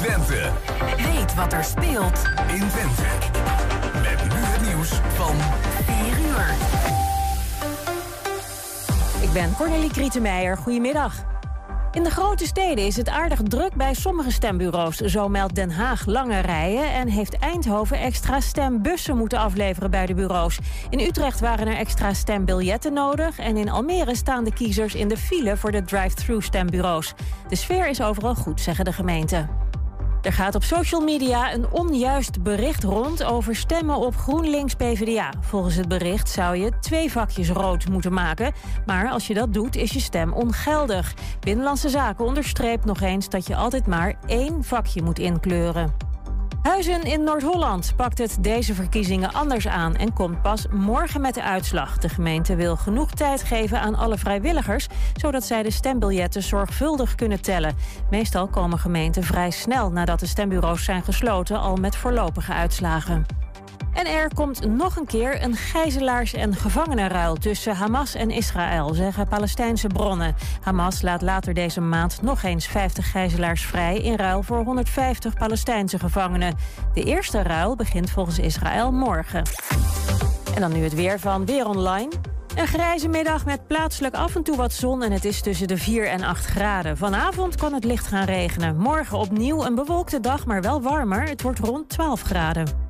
Twente. Weet wat er speelt in Twente. Met nu het nieuws van 4 uur. Ik ben Cornelie Krietenmeijer. Goedemiddag. In de grote steden is het aardig druk bij sommige stembureaus. Zo meldt Den Haag lange rijen en heeft Eindhoven extra stembussen moeten afleveren bij de bureaus. In Utrecht waren er extra stembiljetten nodig en in Almere staan de kiezers in de file voor de drive-thru stembureaus. De sfeer is overal goed, zeggen de gemeenten. Er gaat op social media een onjuist bericht rond over stemmen op GroenLinks PvdA. Volgens het bericht zou je twee vakjes rood moeten maken. Maar als je dat doet, is je stem ongeldig. Binnenlandse Zaken onderstreept nog eens dat je altijd maar één vakje moet inkleuren. Huizen in Noord-Holland pakt het deze verkiezingen anders aan en komt pas morgen met de uitslag. De gemeente wil genoeg tijd geven aan alle vrijwilligers, zodat zij de stembiljetten zorgvuldig kunnen tellen. Meestal komen gemeenten vrij snel nadat de stembureaus zijn gesloten al met voorlopige uitslagen. En er komt nog een keer een gijzelaars- en gevangenenruil tussen Hamas en Israël, zeggen Palestijnse bronnen. Hamas laat later deze maand nog eens 50 gijzelaars vrij in ruil voor 150 Palestijnse gevangenen. De eerste ruil begint volgens Israël morgen. En dan nu het weer van Weer Online. Een grijze middag met plaatselijk af en toe wat zon en het is tussen de 4 en 8 graden. Vanavond kan het licht gaan regenen. Morgen opnieuw een bewolkte dag, maar wel warmer. Het wordt rond 12 graden.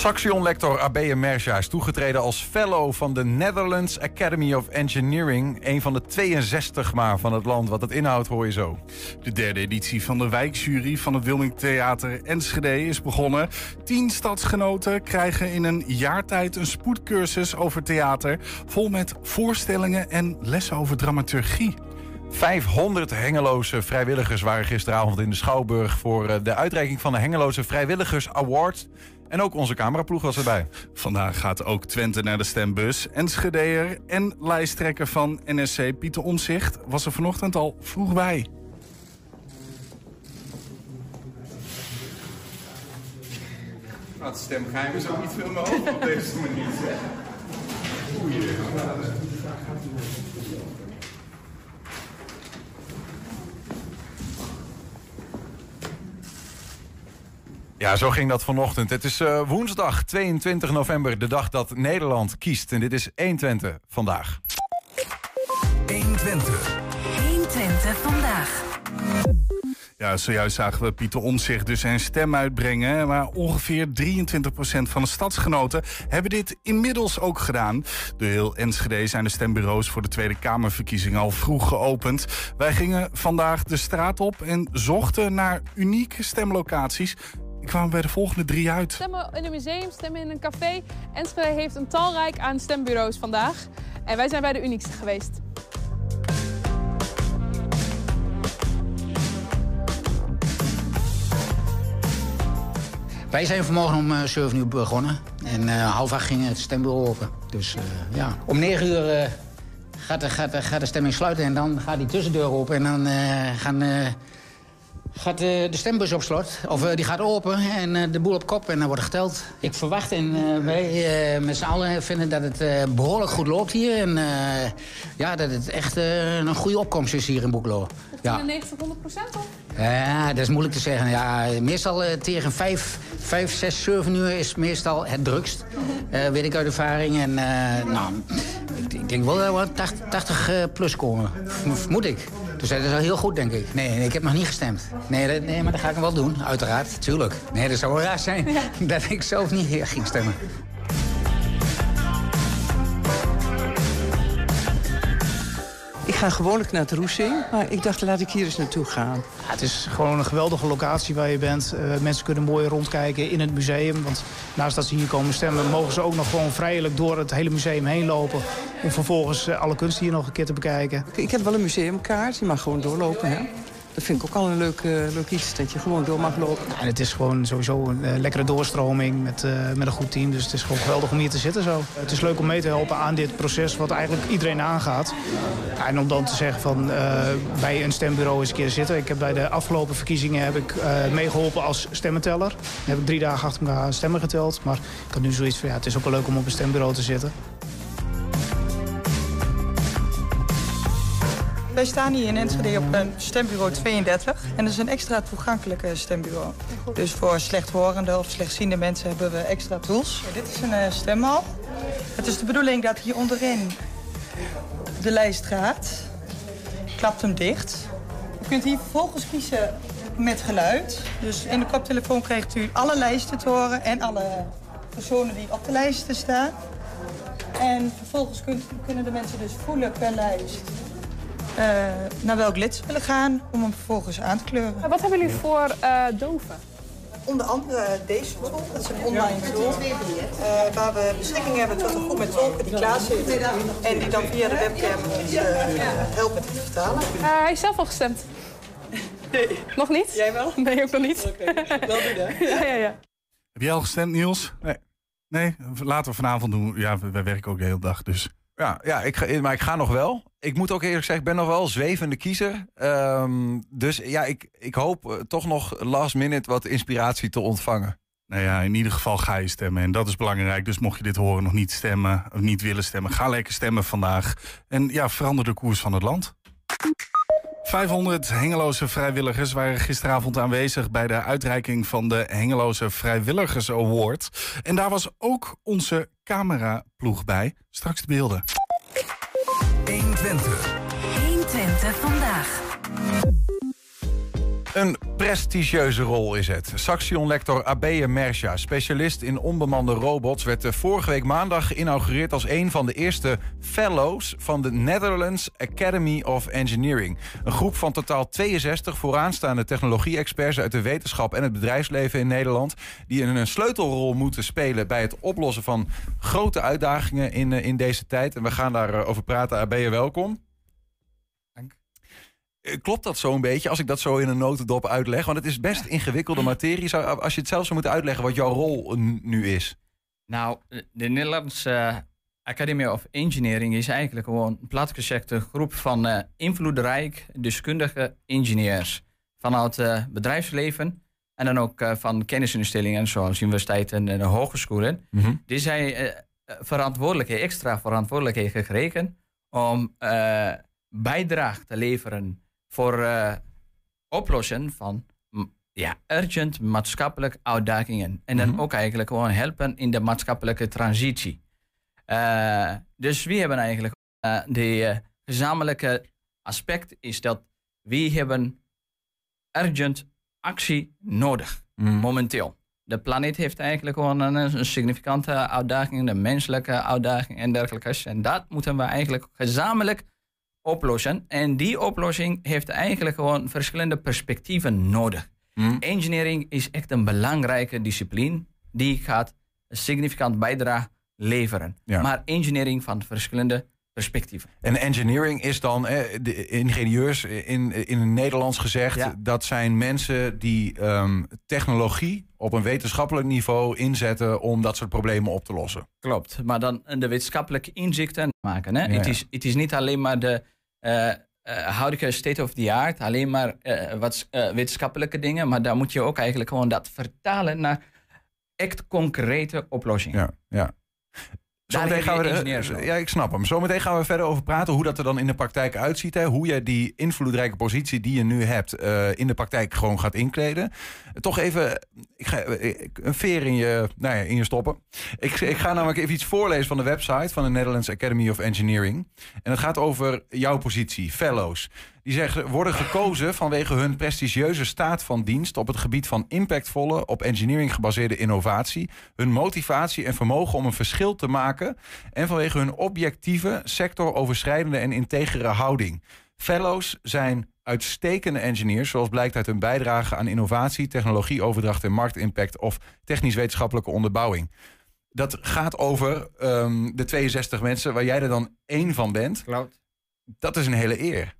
Saxion-lector Abeye Mersja is toegetreden als fellow van de Netherlands Academy of Engineering. Een van de 62 maar van het land. Wat het inhoudt hoor je zo. De derde editie van de wijkjury van het Wilming Theater Enschede is begonnen. Tien stadsgenoten krijgen in een jaar tijd een spoedcursus over theater. Vol met voorstellingen en lessen over dramaturgie. 500 Hengeloze vrijwilligers waren gisteravond in de Schouwburg... voor eh, de uitreiking van de Hengeloze Vrijwilligers Award. En ook onze cameraploeg was erbij. Vandaag gaat ook Twente naar de stembus. Enschedeer en lijsttrekker van NSC Pieter Omzicht was er vanochtend al vroeg bij. Nou, het stemgeheim is ook niet veel meer over op deze manier. Oei. Ja, zo ging dat vanochtend. Het is uh, woensdag 22 november, de dag dat Nederland kiest. En dit is 120 vandaag. 120. 120 vandaag. Ja, zojuist zagen we Pieter Omtzigt dus zijn stem uitbrengen. Maar ongeveer 23% van de stadsgenoten hebben dit inmiddels ook gedaan. De heel Enschede zijn de stembureaus voor de Tweede Kamerverkiezingen al vroeg geopend. Wij gingen vandaag de straat op en zochten naar unieke stemlocaties ik kwam bij de volgende drie uit. Stemmen in een museum, stemmen in een café. Enschede heeft een talrijk aan stembureaus vandaag. En wij zijn bij de uniekste geweest. Wij zijn vanmorgen om uh, eh, 7 uur begonnen. En uh, half acht ging het stembureau open. Dus uh, ja, om 9 uur gaat, de, gaat, gaat de stemming sluiten. En dan gaat die tussendeur open. En dan gaan gaat eh, de stembus op slot. Of eh, die gaat open en eh, de boel op kop en dan wordt geteld. Ik verwacht en wij met z'n allen vinden dat het behoorlijk goed loopt hier. En ja, dat het echt een goede opkomst is hier in Boeklo. Ja. 90, 100 procent of? Ja, dat is moeilijk te zeggen. Ja, meestal tegen 5, 5, 6, 7 uur is meestal het drukst. weet ik uit ervaring. En nou, ik, ik, denk wel dat we 80, 80 plus komen. Moet ik. Dus dat is wel heel goed, denk ik. Nee, ik heb nog niet gestemd. Nee, nee, maar dat ga ik wel doen, uiteraard. Tuurlijk. Nee, dat zou wel raar zijn dat ik zelf niet ging stemmen. Ga gewoonlijk naar het Roesing, maar ik dacht laat ik hier eens naartoe gaan. Ja, het is gewoon een geweldige locatie waar je bent. Uh, mensen kunnen mooi rondkijken in het museum. Want naast dat ze hier komen stemmen, mogen ze ook nog gewoon vrijelijk door het hele museum heen lopen. Om vervolgens uh, alle kunst hier nog een keer te bekijken. Ik heb wel een museumkaart, je mag gewoon doorlopen. Hè? Dat vind ik ook al een leuk, uh, leuk iets, dat je gewoon door mag lopen. Ja, het is gewoon sowieso een uh, lekkere doorstroming met, uh, met een goed team. Dus het is gewoon geweldig om hier te zitten zo. Het is leuk om mee te helpen aan dit proces wat eigenlijk iedereen aangaat. Ja, en om dan te zeggen van bij een stembureau eens een keer zitten. Ik heb bij de afgelopen verkiezingen heb ik meegeholpen als stemmenteller. Dan heb ik drie dagen achter elkaar stemmen geteld. Maar ik had nu zoiets van ja, het is ook wel leuk om op een stembureau te zitten. Wij staan hier in Enschede op een stembureau 32. En dat is een extra toegankelijke stembureau. Dus voor slechthorende of slechtziende mensen hebben we extra tools. Dit is een uh, stemhal. Het is de bedoeling dat hier onderin de lijst gaat. Klapt hem dicht. U kunt hier vervolgens kiezen met geluid. Dus in de koptelefoon krijgt u alle lijsten te horen en alle personen die op de lijsten staan. En vervolgens kunnen de mensen dus voelen per lijst uh, naar welk lid ze willen gaan om hem vervolgens aan te kleuren. Wat hebben jullie voor uh, doven? Onder andere deze tool, dat is een online tool. Uh, waar we beschikking hebben tot een groep met tolken die klaar zitten. En die dan via de webcam ons helpen te vertalen. hij is zelf al gestemd. Nee. Nog niet? Jij wel? Nee, ook nog niet. Oké, okay. wel doen hè? ja, ja, ja. Heb jij al gestemd, Niels? Nee. Nee, laten we vanavond doen. Ja, wij werken ook de hele dag, dus... Ja, ja ik ga, maar ik ga nog wel. Ik moet ook eerlijk zeggen, ik ben nog wel zwevende kiezer. Um, dus ja, ik, ik hoop uh, toch nog last minute wat inspiratie te ontvangen. Nou ja, in ieder geval ga je stemmen. En dat is belangrijk. Dus mocht je dit horen, nog niet stemmen of niet willen stemmen, ga lekker stemmen vandaag. En ja, verander de koers van het land. 500 Hengeloze vrijwilligers waren gisteravond aanwezig bij de uitreiking van de Hengeloze Vrijwilligers Award. En daar was ook onze cameraploeg bij. Straks de beelden. 120. 120 vandaag. Een prestigieuze rol is het. Saxion-lector Abeye Mersja, specialist in onbemande robots... werd vorige week maandag geïnaugureerd als een van de eerste fellows... van de Netherlands Academy of Engineering. Een groep van totaal 62 vooraanstaande technologie-experts... uit de wetenschap en het bedrijfsleven in Nederland... die een sleutelrol moeten spelen bij het oplossen van grote uitdagingen in, in deze tijd. En we gaan daarover praten. Abeye, welkom. Klopt dat zo een beetje, als ik dat zo in een notendop uitleg? Want het is best ingewikkelde materie. Zou, als je het zelf zou moeten uitleggen wat jouw rol nu is. Nou, de Nederlandse Academy of Engineering is eigenlijk gewoon een platgezegde groep van uh, invloedrijk deskundige ingenieurs. Vanuit het uh, bedrijfsleven en dan ook uh, van kennisinstellingen zoals universiteiten en hogescholen. Mm -hmm. Die zijn verantwoordelijkheden, extra verantwoordelijkheden gekregen om bijdrage te leveren voor uh, oplossen van ja, urgent maatschappelijke uitdagingen. En dan mm -hmm. ook eigenlijk gewoon helpen in de maatschappelijke transitie. Uh, dus we hebben eigenlijk uh, de gezamenlijke aspect is dat we hebben urgent actie nodig, mm momenteel. De planeet heeft eigenlijk gewoon een, een, significante uitdaging, de menselijke uitdaging en dergelijke. En dat moeten we eigenlijk gezamenlijk oplossen. En die oplossing heeft eigenlijk gewoon verschillende perspectieven nodig. Mm. Engineering is echt een belangrijke discipline. Die gaat een significant bijdrage leveren. Ja. Maar engineering van verschillende perspectieven. En engineering is dan, eh, de ingenieurs in, in het Nederlands gezegd... Ja. dat zijn mensen die um, technologie op een wetenschappelijk niveau inzetten... om dat soort problemen op te lossen. Klopt, maar dan de wetenschappelijke inzichten maken. Hè? Ja, het, is, het is niet alleen maar de uh, huidige state of the art... alleen maar uh, wat wetenschappelijke dingen... maar daar moet je ook eigenlijk gewoon dat vertalen naar echt concrete oplossingen. Ja, ja. Zometeen gaan we er, ja, ik snap hem. Zometeen gaan we verder over praten hoe dat er dan in de praktijk uitziet. Hè? Hoe je die invloedrijke positie die je nu hebt uh, in de praktijk gewoon gaat inkleden. Toch even ik ga, een veer in je, nou ja, in je stoppen. Ik, ik ga namelijk even iets voorlezen van de website van de Netherlands Academy of Engineering. En het gaat over jouw positie, fellows. Die zeggen, worden gekozen vanwege hun prestigieuze staat van dienst op het gebied van impactvolle, op engineering gebaseerde innovatie, hun motivatie en vermogen om een verschil te maken en vanwege hun objectieve, sectoroverschrijdende en integere houding. Fellows zijn uitstekende engineers, zoals blijkt uit hun bijdrage aan innovatie, technologieoverdracht en marktimpact of technisch-wetenschappelijke onderbouwing. Dat gaat over ehm, de 62 mensen waar jij er dan één van bent. Klopt. Dat is een hele eer.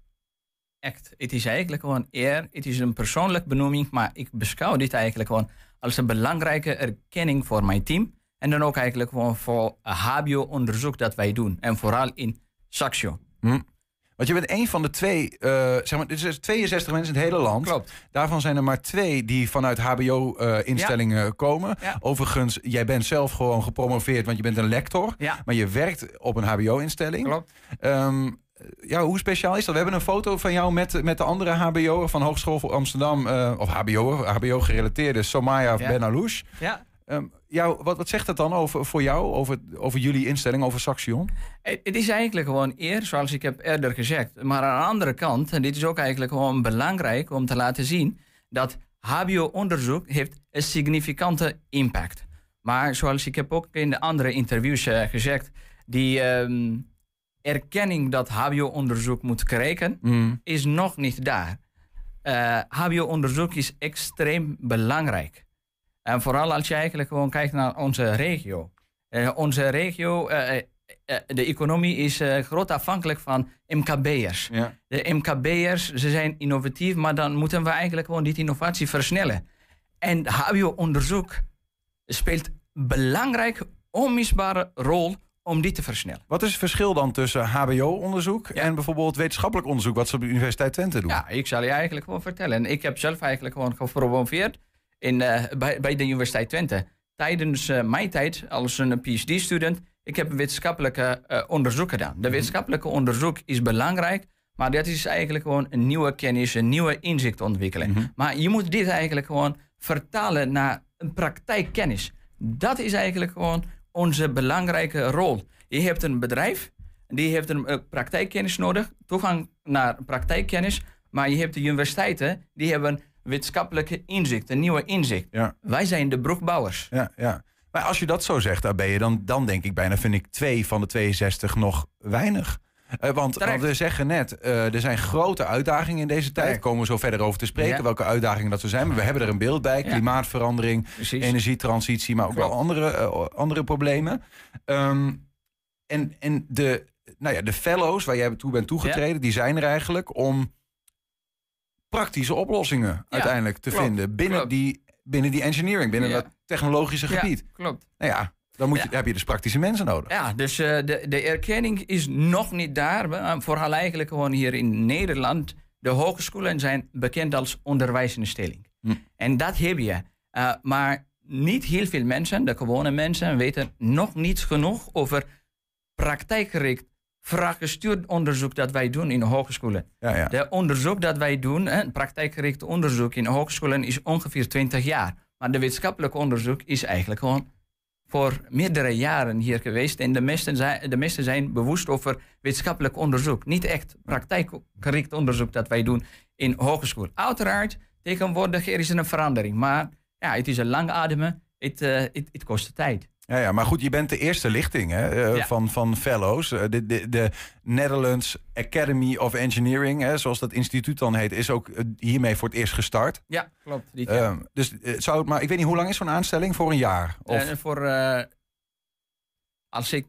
Echt. Het is eigenlijk gewoon eer. Het is een persoonlijke benoeming, maar ik beschouw dit eigenlijk gewoon als een belangrijke erkenning voor mijn team. En dan ook eigenlijk gewoon voor HBO-onderzoek dat wij doen. En vooral in Saxio. Hm. Want je bent een van de twee, eh, zeg maar, er zijn 62 mensen in het hele land. Klopt. Daarvan zijn er maar twee die vanuit HBO-instellingen komen. Ja. Overigens, jij bent zelf gewoon gepromoveerd, want je bent een lector. Ja. Maar je werkt op een HBO-instelling. Klopt. Ehm, ja, hoe speciaal is dat? We hebben een foto van jou met, met de andere HBO'er van Hogeschool Amsterdam. eh, of HBO, HBO-gerelateerde, Somaya Ja. Benalouche. Ja. Jou, wat, wat zegt dat dan over, voor jou, over, over jullie instelling, over Saxion? Het het is eigenlijk gewoon eer, zoals ik heb eerder gezegd. Maar aan de andere kant, en dit is ook eigenlijk gewoon belangrijk om te laten zien, dat HBO-onderzoek heeft een significante impact. Maar zoals ik heb ook in de andere interviews eh, gezegd, die ehm, erkenning dat HBO-onderzoek moet krijgen, Mm. is nog niet daar. Eh, HBO-onderzoek is extreem belangrijk. En vooral als je eigenlijk gewoon kijkt naar onze regio. Eh, onze regio, eh, de economie is groot afhankelijk van MKB'ers. Ja. De MKB'ers, ze zijn innovatief, maar dan moeten we eigenlijk gewoon die innovatie versnellen. En HBO-onderzoek speelt een belangrijk, onmisbare rol om die te versnellen. Wat is het verschil dan tussen HBO-onderzoek en bijvoorbeeld wetenschappelijk onderzoek, wat ze op de Universiteit Twente doen? Ja, ik zal je eigenlijk gewoon vertellen. Ik heb zelf eigenlijk gewoon gepromoveerd in, eh, bij, bij de Universiteit Twente. Tijdens eh, mijn tijd als een PhD-student, ik heb wetenschappelijke eh, onderzoek gedaan. De wetenschappelijke onderzoek is belangrijk, maar dat is eigenlijk gewoon een nieuwe kennis, een nieuwe inzicht ontwikkelen. Maar je moet dit eigenlijk gewoon vertalen naar een praktijkkennis. Dat is eigenlijk gewoon onze belangrijke rol. Je hebt een bedrijf, die heeft een eh, praktijkkennis nodig, toegang naar praktijkkennis, maar je hebt de universiteiten, die hebben wetenschappelijke inzicht, een nieuwe inzicht. Ja. Wij zijn de broekbouwers. Ja, ja. Maar als je dat zo zegt, daar ben je dan, dan denk ik bijna, vind ik twee van de 62 nog weinig. Eh, want, want we zeggen net, eh, er zijn grote uitdagingen in deze tijd. Daar komen we zo verder over te spreken, Ja. welke uitdagingen dat er zijn. Maar we hebben er een beeld bij, Ja. klimaatverandering, Precies. energietransitie, maar ook wel andere, eh, andere problemen. Ehm, en en de, nou ja, de fellows waar jij toe bent toegetreden, die zijn er eigenlijk om praktische oplossingen uiteindelijk te klopt, vinden binnen, klopt. die, binnen die engineering, binnen Ja. dat technologische Ja, gebied. klopt. Nou ja, dan moet je, heb je dus praktische mensen nodig. Ja, dus eh, de, de erkenning is nog niet daar. maar Vooral eigenlijk gewoon hier in Nederland. De hogescholen zijn bekend als onderwijsinstelling. Hm. En dat heb je. Eh, maar niet heel veel mensen, de gewone mensen, weten nog niet genoeg over praktijkgericht, vraaggestuurd onderzoek dat wij doen in de hogescholen. Ja, ja. De onderzoek dat wij doen, hè, praktijkgericht onderzoek in hogescholen, is ongeveer 20 jaar. Maar de wetenschappelijk onderzoek is eigenlijk gewoon voor meerdere jaren hier geweest. En de meesten zijn, de meesten zijn bewust over wetenschappelijk onderzoek. Niet echt praktijkgericht onderzoek dat wij doen in hogeschool. Uiteraard, tegenwoordig er een verandering. Maar ja, het is een lang ademen. Het, eh, het kost tijd. Ja, ja, maar goed, je bent de eerste lichting hè, eh, Ja. van, van fellows. Eh, de, de, de Netherlands Academy of Engineering, hè, zoals dat instituut dan heet, is ook eh, hiermee voor het eerst gestart. Ja, klopt. Dit jaar. Ehm, dus zou het maar, ik weet niet hoe lang is zo'n aanstelling? Voor een jaar? Of, En voor, als ik,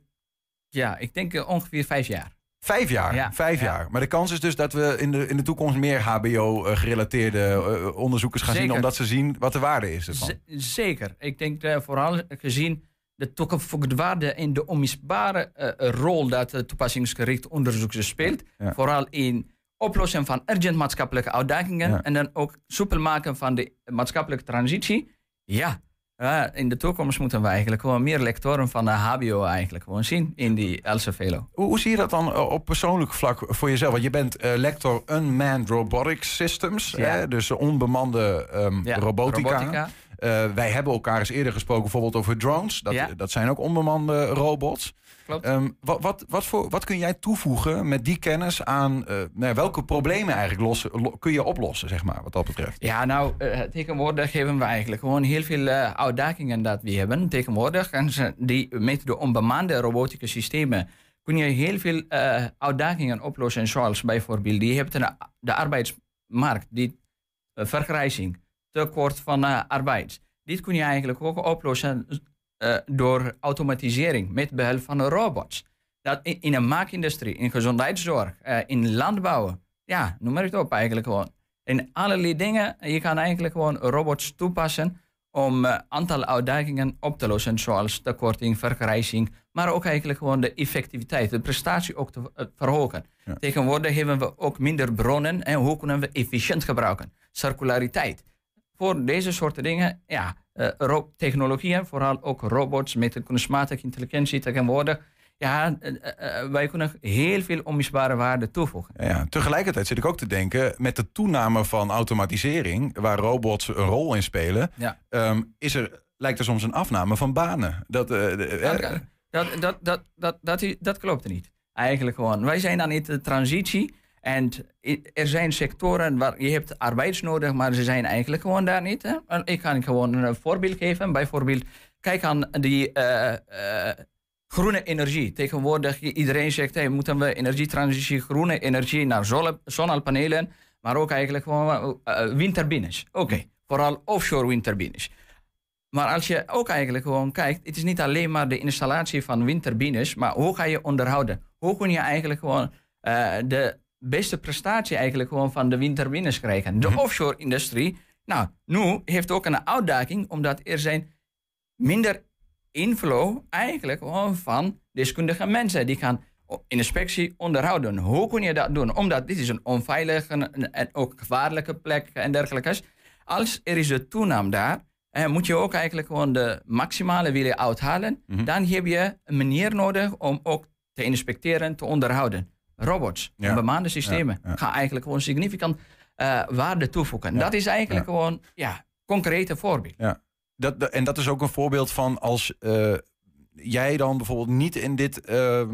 ja, ik denk ongeveer vijf jaar. Vijf jaar, Ja, vijf ja. jaar. Maar de kans is dus dat we in de, in de toekomst meer HBO-gerelateerde onderzoekers gaan zien, omdat ze zien wat de waarde is ervan. Z- zeker. Ik denk vooral gezien de toegevoegde waarde en de onmisbare eh, rol dat het toepassingsgericht onderzoek speelt. Ja. Vooral in oplossen van urgent maatschappelijke uitdagingen Ja. en dan ook soepel maken van de maatschappelijke transitie. Ja, eh, in de toekomst moeten we eigenlijk gewoon meer lectoren van de HBO eigenlijk gewoon zien in die Else Velo. Hoe, hoe zie je dat dan eh, op persoonlijk vlak voor jezelf? Want je bent eh, lector Unmanned Robotic Systems, Ja. hè, dus onbemande ehm, robotica. Eh, wij hebben elkaar eens eerder gesproken bijvoorbeeld over drones. Dat, Ja. dat zijn ook onbemande robots. Klopt. Ehm, wat, wat, wat, voor, wat kun jij toevoegen met die kennis aan eh, nou welke problemen eigenlijk lossen, lo- kun je oplossen, zeg maar, wat dat betreft? Ja, nou, eh, tegenwoordig hebben we eigenlijk gewoon heel veel uitdagingen dat we hebben. Tegenwoordig, en die, met de onbemande robotische systemen kun je heel veel uitdagingen oplossen. Zoals bijvoorbeeld, je hebt een, de arbeidsmarkt, die vergrijzing, tekort van eh, arbeid. Dit kun je eigenlijk ook oplossen eh, door automatisering met behulp van robots. Dat in, in een maakindustrie, in gezondheidszorg, eh, in landbouw, ja, noem maar het op eigenlijk gewoon. In allerlei dingen, je kan eigenlijk gewoon robots toepassen om een aantal uitdagingen op te lossen, zoals tekorting, vergrijzing, maar ook eigenlijk gewoon de effectiviteit, de prestatie ook te verhogen. Tegenwoordig hebben we ook minder bronnen en hoe kunnen we efficiënt gebruiken? Circulariteit. Voor deze soorten dingen, ja, eh, technologieën, vooral ook robots met de kunstmatige intelligentie tegenwoordig, ja, eh, eh, wij kunnen heel veel onmisbare waarde toevoegen. Ja. Tegelijkertijd zit ik ook te denken, met de toename van automatisering, waar robots een rol in spelen, Ja. ehm, is er, lijkt er soms een afname van banen. Dat, Dat, dat, dat, dat, dat, dat, dat klopt niet. Eigenlijk gewoon. Wij zijn aan de transitie. En er zijn sectoren waar je hebt arbeids nodig, maar ze zijn eigenlijk gewoon daar niet. Hè? Ik kan gewoon een voorbeeld geven. Bijvoorbeeld, kijk aan die eh, eh, groene energie. Tegenwoordig, iedereen zegt, hey, moeten we energietransitie, groene energie naar zonne- zonnepanelen, maar ook eigenlijk gewoon eh, windturbines. Oké, vooral offshore windturbines. Maar als je ook eigenlijk gewoon kijkt, het is niet alleen maar de installatie van windturbines, maar hoe ga je onderhouden? Hoe kun je eigenlijk gewoon de beste prestatie eigenlijk gewoon van de windturbines krijgen? De offshore-industrie, nou, nu heeft ook een uitdaging, omdat er zijn minder inflow eigenlijk gewoon van deskundige mensen die gaan inspectie onderhouden. Hoe kun je dat doen? Omdat dit is een onveilige en- ook gevaarlijke plek en dergelijke. Als er is een toename daar, moet je ook eigenlijk gewoon de maximale willen uithalen. Dan heb je een manier nodig om ook te inspecteren, te onderhouden. Robots, Ja. bemande systemen, gaan eigenlijk gewoon significant eh, waarde toevoegen. Dat is eigenlijk gewoon, ja, concrete voorbeeld. Ja. Dat, dat- en dat is ook een voorbeeld van als eh, jij dan bijvoorbeeld niet in dit, eh,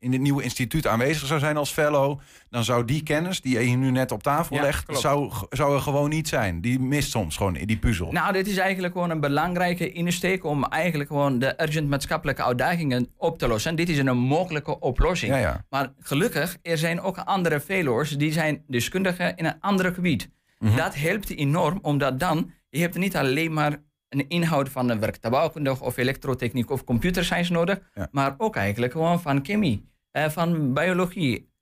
in dit nieuwe instituut aanwezig zou zijn als fellow, dan zou die kennis die je nu net op tafel Ja, legt, klopt. zou, zou er gewoon niet zijn. Die mist soms gewoon in die puzzel. Nou, dit is eigenlijk gewoon een belangrijke insteek om eigenlijk gewoon de urgent maatschappelijke uitdagingen op te lossen. Dit is een mogelijke oplossing. Ja, ja. Maar gelukkig, er zijn ook andere fellows die zijn deskundigen in een ander gebied. Mhm. Dat helpt enorm, omdat dan, je hebt niet alleen maar een inhoud van een werktuigbouwkundig of elektrotechniek of computer science nodig, maar ook eigenlijk gewoon van chemie, eh, van biologie.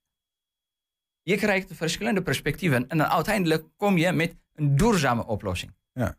Je krijgt verschillende perspectieven en dan uiteindelijk kom je met een duurzame oplossing. Ja.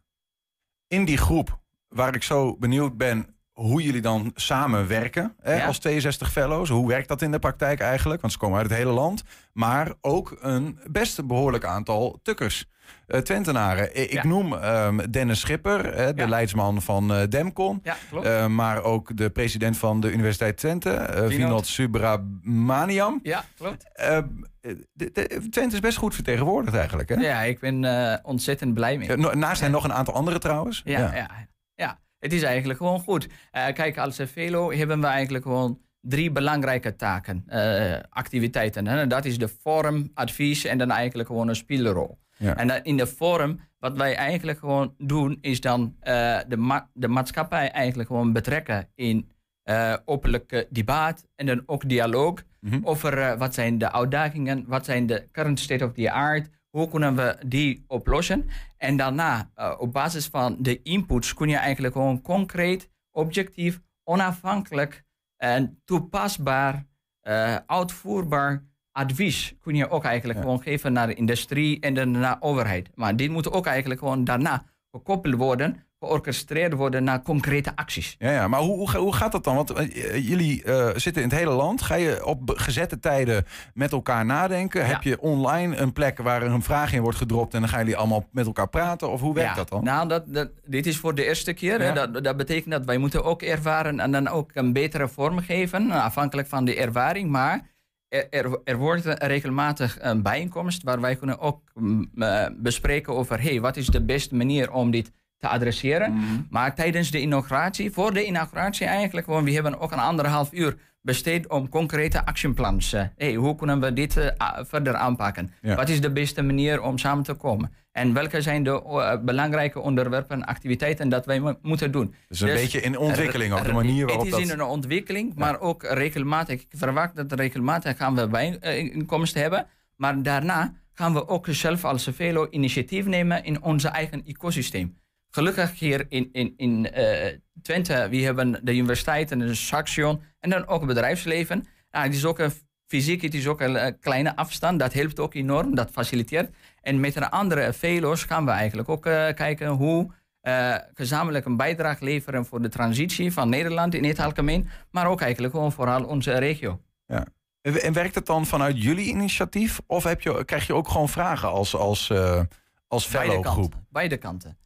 In die groep waar ik zo benieuwd ben hoe jullie dan samenwerken hè, Ja. als 62 fellows. Hoe werkt dat in de praktijk eigenlijk? Want ze komen uit het hele land. Maar ook een best behoorlijk aantal tukkers. eh, Twentenaren. I- Ik Ja. noem ehm, Dennis Schipper, hè, de Ja. leidsman van eh, Demcon. Eh, maar ook de president van de Universiteit Twente, eh Vinod Subramaniam. Ja, klopt. Eh, de- de- Twente is best goed vertegenwoordigd eigenlijk. Hè? Ja, ik ben eh, ontzettend blij mee. Naast hen nog een aantal andere trouwens. Ja, ja. ja, het is eigenlijk gewoon goed. Eh, kijk, als Velo hebben we eigenlijk gewoon drie belangrijke taken, eh, activiteiten. Hè? Dat is de vorm, advies en dan eigenlijk gewoon een spielerrol. Ja. En in de vorm, wat wij eigenlijk gewoon doen, is dan eh, de, ma- de maatschappij eigenlijk gewoon betrekken in eh openlijke debat en dan ook dialoog over eh, wat zijn de uitdagingen, wat zijn de current state of the art, hoe kunnen we die oplossen. En daarna, eh, op basis van de inputs, kun je eigenlijk gewoon concreet, objectief, onafhankelijk en toepasbaar, eh, uitvoerbaar advies kun je ook eigenlijk gewoon geven naar de industrie en dan naar de overheid. Maar dit moet ook eigenlijk gewoon daarna gekoppeld worden, georchestreerd worden naar concrete acties. Ja, ja, maar hoe, hoe, hoe gaat dat dan? Want eh, jullie eh, zitten in het hele land. Ga je op gezette tijden met elkaar nadenken? Heb je online een plek waar een vraag in wordt gedropt en dan gaan jullie allemaal met elkaar praten? Of hoe werkt Ja, dat dan? Nou, dat, dat, dit is voor de eerste keer. Ja. Dat, dat betekent dat wij moeten ook ervaren en dan ook een betere vorm geven, eh, afhankelijk van de ervaring. Maar er, er, er wordt regelmatig een bijeenkomst waar wij kunnen ook mm, bespreken over hey, wat is de beste manier om dit te adresseren. Maar tijdens de inauguratie, voor de inauguratie eigenlijk, gewoon, we hebben ook een anderhalf uur besteed om concrete actionplans. eh, hey, hoe kunnen we dit eh, verder aanpakken? Ja. Wat is de beste manier om samen te komen? En welke zijn de eh, belangrijke onderwerpen en activiteiten dat wij mo- moeten doen? Dus een beetje in ontwikkeling ook, de manier waarop Het is dat- in een ontwikkeling, maar ook regelmatig. Ik verwacht dat regelmatig gaan we bijeenkomsten hebben. Maar daarna gaan we ook zelf als Velo initiatief nemen in onze eigen ecosysteem. Gelukkig hier in, in, in eh, Twente, we hebben de universiteiten, de Saxion en dan ook het bedrijfsleven. Nou, het is ook een fysiek, het is ook een eh, kleine afstand. Dat helpt ook enorm, dat faciliteert. En met een andere velo's gaan we eigenlijk ook eh, kijken hoe eh, gezamenlijk een bijdrage leveren voor de transitie van Nederland in het algemeen, maar ook eigenlijk gewoon vooral onze regio. Ja. En en werkt het dan vanuit jullie initiatief? Of heb je, krijg je ook gewoon vragen als, als, eh als Beide fellow groep? kanten. Beide kanten.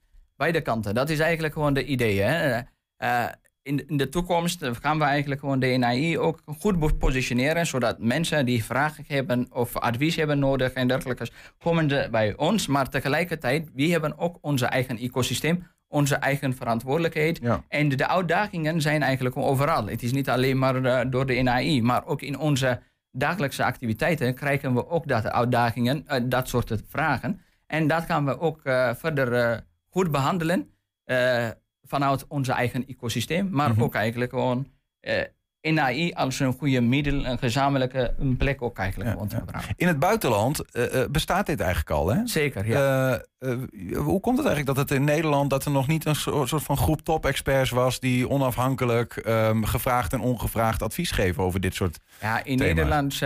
Beide kanten. Dat is eigenlijk gewoon de idee. Hè? Eh, in, in de toekomst gaan we eigenlijk gewoon de NAI ook goed positioneren, zodat mensen die vragen hebben of advies hebben nodig en dergelijke, komen bij ons. Maar tegelijkertijd, we hebben ook onze eigen ecosysteem, onze eigen verantwoordelijkheid. Ja. En de, uitdagingen zijn eigenlijk overal. Het is niet alleen maar eh, door de NAI, maar ook in onze dagelijkse activiteiten krijgen we ook dat uitdagingen, eh, dat soort vragen. En dat gaan we ook verder goed behandelen eh, vanuit onze eigen ecosysteem, maar Mhm. ook eigenlijk gewoon eh NAI als een goede middel, een gezamenlijke een plek ook eigenlijk gewoon te gebruiken. In het buitenland eh, bestaat dit eigenlijk al, hè? Zeker, ja. Hoe komt het eigenlijk dat het in Nederland... dat er nog niet een soort soort van groep top-experts was... die onafhankelijk ehm, gevraagd en ongevraagd advies geven over dit soort Ja, in thema's? Nederland,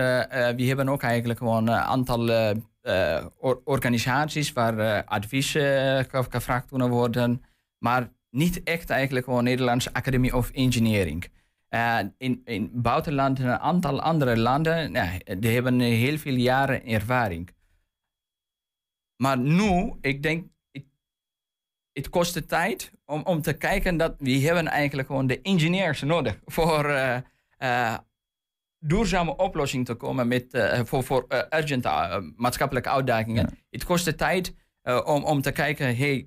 we hebben ook eigenlijk gewoon een aantal eh, or- organisaties waar eh, advies eh, ge- gevraagd kunnen worden, maar niet echt eigenlijk gewoon Nederlandse Academy of Engineering. In, in buitenland, een aantal andere landen, die hebben heel veel jaren ervaring. Maar nu, ik denk, het- het kost de tijd om, om te kijken dat we hebben eigenlijk gewoon de engineers nodig voor duurzame oplossing te komen met, eh, voor, voor eh, urgent eh, maatschappelijke uitdagingen. Het kost de tijd om, om te kijken, hey,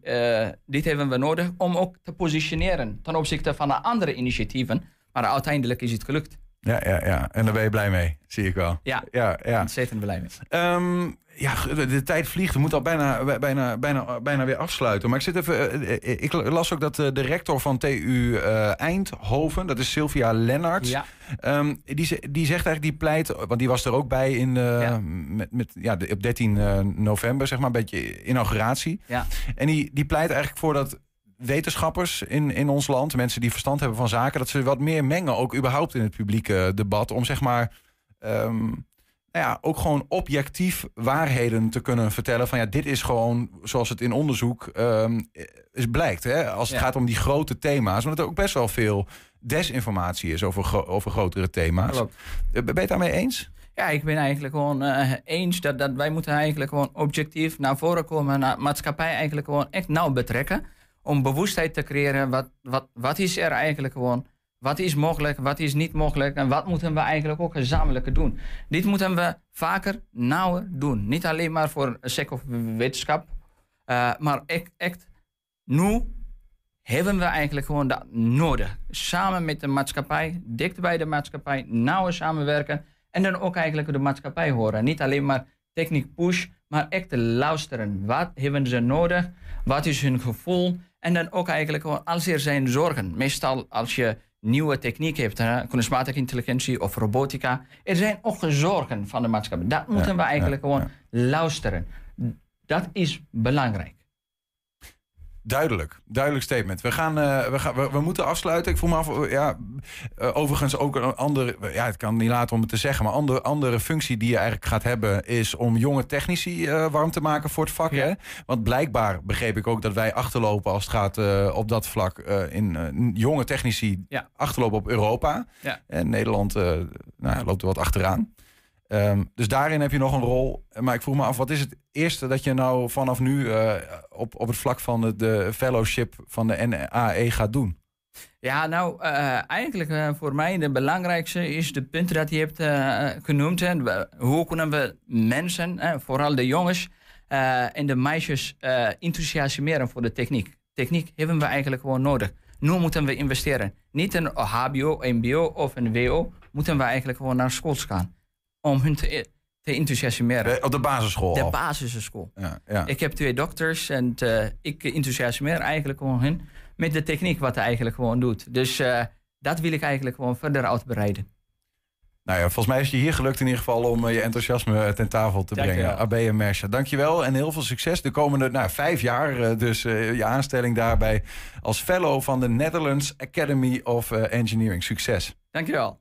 dit hebben we nodig, om ook te positioneren ten opzichte van de andere initiatieven. Maar uiteindelijk is het gelukt. Ja, ja, ja. En daar ben je blij mee, zie ik wel. Ja, ja, ja. ontzettend blij mee. Ehm, ja, de, de tijd vliegt. We moeten al bijna, bijna, bijna, bijna weer afsluiten. Maar ik zit even. eh, eh, Ik las ook dat eh, de rector van TU eh, Eindhoven, dat is Sylvia Lennarts. Ja. ehm, die, die zegt eigenlijk, die pleit, want die was er ook bij in, eh, met, met, ja, op 13 eh, november, zeg maar, een beetje inauguratie. Ja. En die, die pleit eigenlijk voor dat wetenschappers in, in ons land, mensen die verstand hebben van zaken, dat ze wat meer mengen, ook überhaupt in het publieke debat, om zeg maar. ehm, nou ja, ook gewoon objectief waarheden te kunnen vertellen. Van ja, dit is gewoon zoals het in onderzoek ehm, is blijkt. Hè? Als het Ja. gaat om die grote thema's. Want er ook best wel veel desinformatie is over, gro- over grotere thema's. Klopt. Eh, Ben je het daarmee eens? Ja, ik ben eigenlijk gewoon eh, eens dat, dat wij moeten eigenlijk gewoon objectief naar voren komen. Naar maatschappij eigenlijk gewoon echt nauw betrekken. Om bewustheid te creëren. Wat, wat, wat is er eigenlijk gewoon? Wat is mogelijk? Wat is niet mogelijk? En wat moeten we eigenlijk ook gezamenlijk doen? Dit moeten we vaker nauwer doen. Niet alleen maar voor sec of wetenschap. eh, maar echt, echt nu hebben we eigenlijk gewoon dat nodig. Samen met de maatschappij, dicht bij de maatschappij, nauwer samenwerken. En dan ook eigenlijk de maatschappij horen. Niet alleen maar techniek push, maar echt te luisteren. Wat hebben ze nodig? Wat is hun gevoel? En dan ook eigenlijk gewoon als er zijn zorgen. Meestal als je nieuwe techniek hebt, hè, kunstmatige intelligentie of robotica. Er zijn ook zorgen van de maatschappij. Dat moeten we eigenlijk gewoon luisteren. Dat is belangrijk. Duidelijk, duidelijk statement. We, gaan, eh, we, gaan, we, we moeten afsluiten. Ik voel me af, eh, ja, eh, overigens ook een andere, ja, het kan niet laten om het te zeggen, maar andere, andere functie die je eigenlijk gaat hebben is om jonge technici warm te maken voor het vak. Hè? Want blijkbaar begreep ik ook dat wij achterlopen als het gaat op dat vlak in jonge technici Ja. achterlopen op Europa. Ja. En Nederland nou, loopt er wat achteraan. Ehm, dus daarin heb je nog een rol. Maar ik vroeg me af, wat is het eerste dat je nou vanaf nu eh, op, op het vlak van de, fellowship van de NAE gaat doen? Ja, nou, eh, eigenlijk eh, voor mij de belangrijkste is de punt dat je hebt genoemd. Hè. Hoe kunnen we mensen, vooral de jongens en de meisjes, enthousiasmeren voor de techniek? techniek hebben we eigenlijk gewoon nodig. Nu moeten we investeren. Niet een HBO, MBO of een WO. Moeten we eigenlijk gewoon naar school gaan. Om hun te, te enthousiasmeren. Eh, Op de basisschool De basisschool. Ja, ja. Ik heb twee dokters en eh, ik enthousiasmeer eigenlijk gewoon hun met de techniek wat hij eigenlijk gewoon doet. Dus eh, dat wil ik eigenlijk gewoon verder uitbreiden. Nou ja, volgens mij is je hier gelukt in ieder geval om je enthousiasme ten tafel te Dankjewel. brengen. AB en Mersha, dankjewel en heel veel succes de komende nou, vijf jaar. eh, dus eh, je aanstelling daarbij als fellow van de Netherlands Academy of Engineering. Succes. Dankjewel.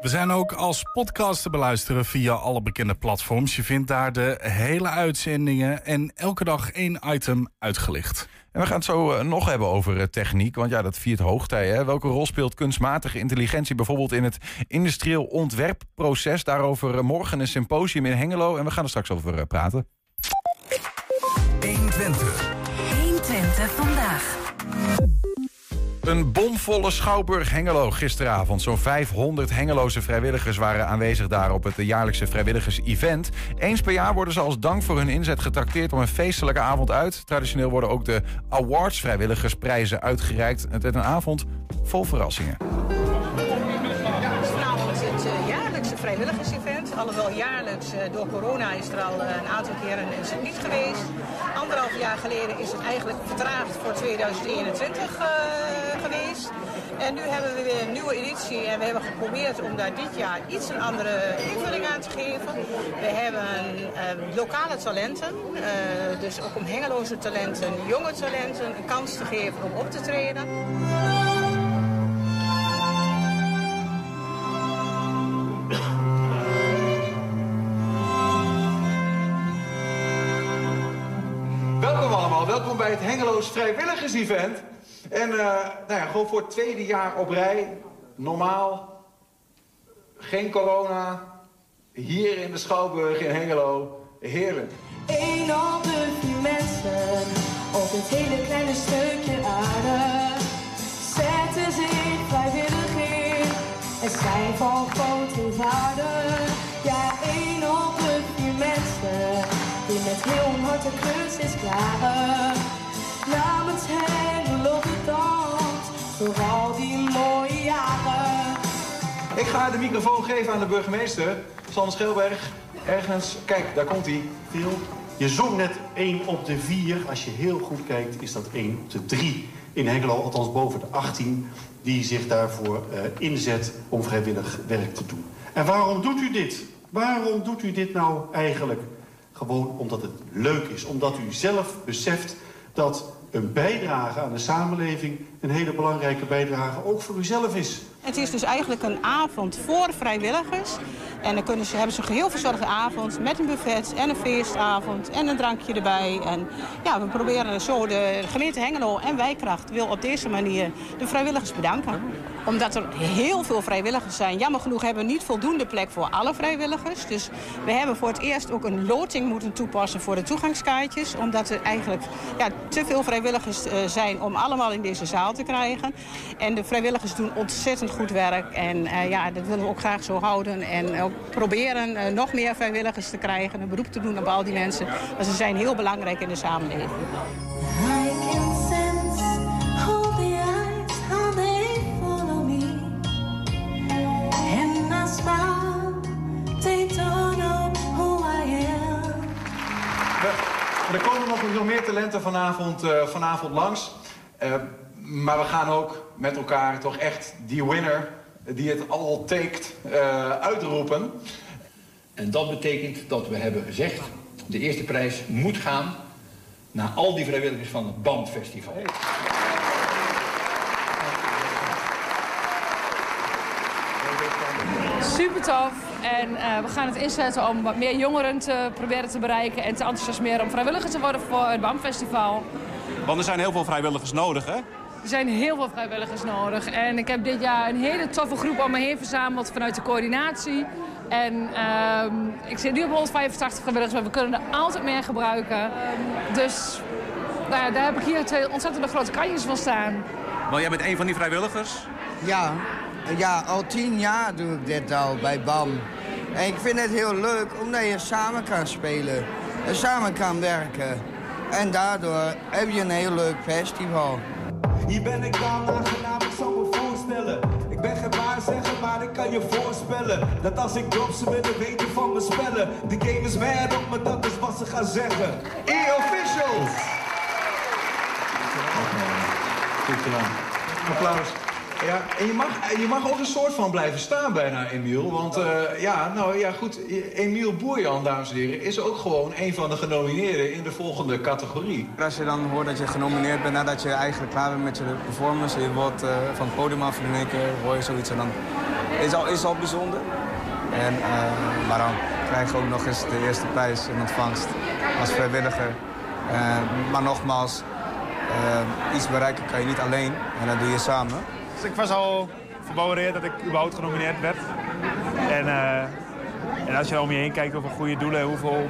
We zijn ook als podcast te beluisteren via alle bekende platforms. Je vindt daar de hele uitzendingen en elke dag één item uitgelicht. En we gaan het zo eh, nog hebben over eh, techniek, want ja, dat viert hoogtij. Hè? Welke rol speelt kunstmatige intelligentie bijvoorbeeld in het industrieel ontwerpproces? Daarover eh, morgen een symposium in Hengelo en we gaan er straks over praten. 120. 120 Een bomvolle Schouwburg Hengelo gisteravond. Zo'n 500 Hengeloze vrijwilligers waren aanwezig daar op het jaarlijkse vrijwilligers-event. Eens per jaar worden ze als dank voor hun inzet getrakteerd om een feestelijke avond uit. Traditioneel worden ook de awards vrijwilligersprijzen uitgereikt. Het werd een avond vol verrassingen. Vanavond het eh, jaarlijkse vrijwilligersevent. Alhoewel jaarlijks eh, door corona is er al eh, een aantal keren het niet geweest. Anderhalf jaar geleden is het eigenlijk vertraagd voor 2021 eh, geweest. En nu hebben we weer een nieuwe editie en we hebben geprobeerd om daar dit jaar iets een andere invulling aan te geven. We hebben lokale talenten, dus ook om hengeloze talenten, jonge talenten een kans te geven om op te treden. Welkom bij het Hengeloos Vrijwilligers-event. En eh, nou ja, gewoon voor het tweede jaar op rij, normaal, geen corona, hier in de Schouwburg in Hengelo, heerlijk. Een op de vier mensen op dit hele kleine stukje aarde zetten zich vrijwillig in en zijn van grote waarde. De klus is klaren. Namens hen loopt het dans voor al die mooie jaren. Ik ga de microfoon geven aan de burgemeester, Sander Schelberg. Ergens, kijk, daar komt hij. Phil, je zong net 1 op de 4. Als je heel goed kijkt, is dat 1 op de 3 in Hengelo. Althans boven de 18 die zich daarvoor eh, inzet om vrijwillig werk te doen. En waarom doet u dit? Waarom doet u dit nou eigenlijk? Gewoon omdat het leuk is. Omdat u zelf beseft dat een bijdrage aan de samenleving... een hele belangrijke bijdrage ook voor uzelf is. Het is dus eigenlijk een avond voor vrijwilligers. En dan kunnen ze, hebben ze een geheel verzorgde avond met een buffet en een feestavond en een drankje erbij. En ja, we proberen zo de gemeente Hengelo en Wijkracht wil op deze manier de vrijwilligers bedanken. Omdat er heel veel vrijwilligers zijn. Jammer genoeg hebben we niet voldoende plek voor alle vrijwilligers. Dus we hebben voor het eerst ook een loting moeten toepassen voor de toegangskaartjes. Omdat er eigenlijk ja, te veel vrijwilligers eh, zijn om allemaal in deze zaal te krijgen. En de vrijwilligers doen ontzettend goed werk. En eh, ja, dat willen we ook graag zo houden. En ook proberen eh, nog meer vrijwilligers te krijgen. Een beroep te doen op al die mensen. Want ze zijn heel belangrijk in de samenleving. I can sense all the eyes, how they follow me. And I smile, they don't know who I am. Er komen nog, nog meer talenten vanavond, eh, vanavond langs. Eh, maar we gaan ook met elkaar toch echt die winner die het al taked eh, uitroepen. En dat betekent dat we hebben gezegd... de eerste prijs moet gaan naar al die vrijwilligers van het BAM-festival. Super tof. En eh, we gaan het inzetten om wat meer jongeren te proberen te bereiken en te enthousiasmeren om vrijwilliger te worden voor het BAM-festival. Want er zijn heel veel vrijwilligers nodig, hè? Er zijn heel veel vrijwilligers nodig. En ik heb dit jaar een hele toffe groep om me heen verzameld vanuit de coördinatie. En ehm, ik zit nu op 185 vrijwilligers, maar we kunnen er altijd meer gebruiken. Dus nou ja, daar heb ik hier twee ontzettende grote kanjes van staan. Want jij bent een van die vrijwilligers? Ja, ja, al tien jaar doe ik dit al bij BAM. En ik vind het heel leuk omdat je samen kan spelen en samen kan werken. En daardoor heb je een heel leuk festival. Hier ben ik dan aangenaam, ik zal me voorstellen. Ik ben geen waarzegger, maar ik kan je voorspellen. Dat als ik drop, ze willen weten van mijn spellen. De game is mad op me, dat is wat ze gaan zeggen. E-officials! Goed. Applaus. Ja, en je mag, je mag ook een soort van blijven staan bijna, Emiel. Want eh, ja, nou ja, goed. Emiel Boerjan, dames en heren, is ook gewoon een van de genomineerden in de volgende categorie. Als je dan hoort dat je genomineerd bent nadat je eigenlijk klaar bent met je performance... en je wordt eh, van het podium af in één keer, hoor je zoiets en dan is al, is al bijzonder. En, eh, maar dan krijg je ook nog eens de eerste prijs in ontvangst als vrijwilliger. maar nogmaals, iets bereiken kan je niet alleen en dat doe je samen. Dus ik was al verbouwereerd dat ik überhaupt genomineerd werd. En, uh, en als je om je heen kijkt over goede doelen, hoeveel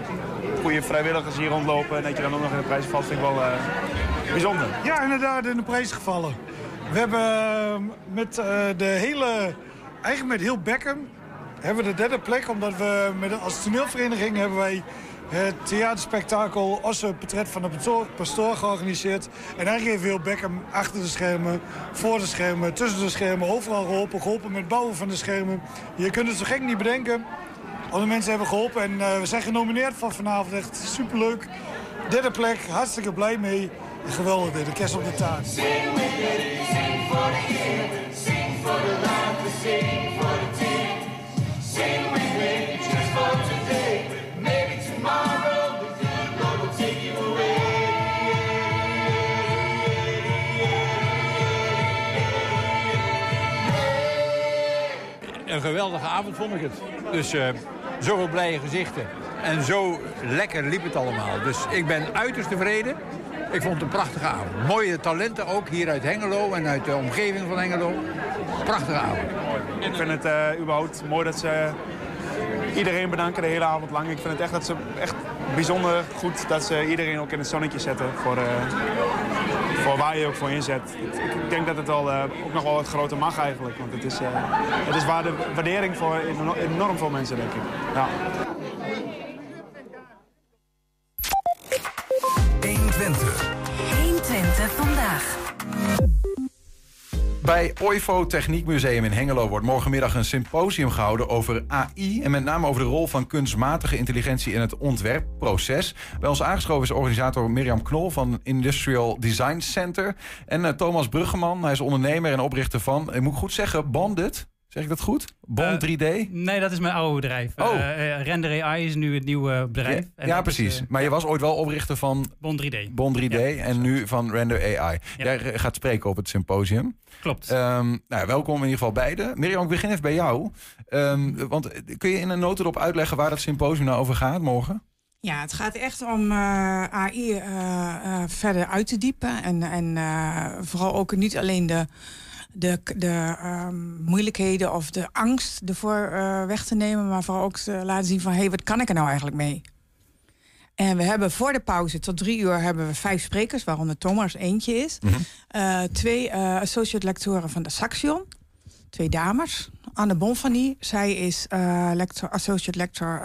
goede vrijwilligers hier rondlopen... en dat je dan ook nog in de prijs valt, vind ik wel uh, bijzonder. Ja, inderdaad, in de prijs gevallen. We hebben uh, met de hele, eigenlijk met heel Beckham, hebben we de derde plek. Omdat we met, als toneelvereniging hebben wij het theaterspektakel Osse Portret van de Pastoor georganiseerd. En eigenlijk heeft Wil Beckham achter de schermen, voor de schermen, tussen de schermen, overal geholpen. Geholpen met bouwen van de schermen. Je kunt het zo gek niet bedenken. Alle mensen hebben geholpen en uh, we zijn genomineerd van vanavond. Echt superleuk. Derde plek, hartstikke blij mee. Geweldig de kerst op de taart. Sing for the year, sing for the life, sing for Geweldige avond vond ik het. Dus uh, zoveel blije gezichten. En zo lekker liep het allemaal. Dus ik ben uiterst tevreden. Ik vond het een prachtige avond. Mooie talenten ook hier uit Hengelo en uit de omgeving van Hengelo. Prachtige avond. Ik vind het uh, überhaupt mooi dat ze iedereen bedanken de hele avond lang. Ik vind het echt, dat ze, echt bijzonder goed dat ze iedereen ook in het zonnetje zetten. Voor, uh, voor waar je ook voor inzet. Ik, denk dat het al, uh, ook nog wel wat groter mag eigenlijk. Want het is, het is waar de waardering voor enorm veel mensen, denk ik. Ja. Bij OIVO Techniekmuseum in Hengelo wordt morgenmiddag een symposium gehouden over AI. En met name over de rol van kunstmatige intelligentie in het ontwerpproces. Bij ons aangeschoven is organisator Mirjam Knol van Industrial Design Center. En uh, Thomas Bruggeman, hij is ondernemer en oprichter van, ik moet goed zeggen, Bandit. Zeg ik dat goed? Bond 3D? Nee, dat is mijn oude bedrijf. Oh. Uh, Render AI is nu het nieuwe bedrijf. Ja, ja precies. Is, uh, maar je was ooit wel oprichter van... Bond 3D. Bond 3D ja, en nu van Render AI. Ja. Jij gaat spreken op het symposium. Klopt. Um, nou, welkom in ieder geval beide. Mirjam, ik begin even bij jou. Um, want kun je in een notendop uitleggen waar dat symposium nou over gaat morgen? Ja, het gaat echt om uh, AI uh, verder uit te diepen. En, en vooral ook niet alleen de de, de um, moeilijkheden of de angst ervoor uh, weg te nemen, maar vooral ook te laten zien van hé, hey, wat kan ik er nou eigenlijk mee? En we hebben voor de pauze tot drie uur hebben we vijf sprekers, waaronder Thomas eentje is. Mm -hmm. uh, twee uh, associate lectoren van de Saxion, twee dames. Anne Bonfanie, zij is lector, associate lector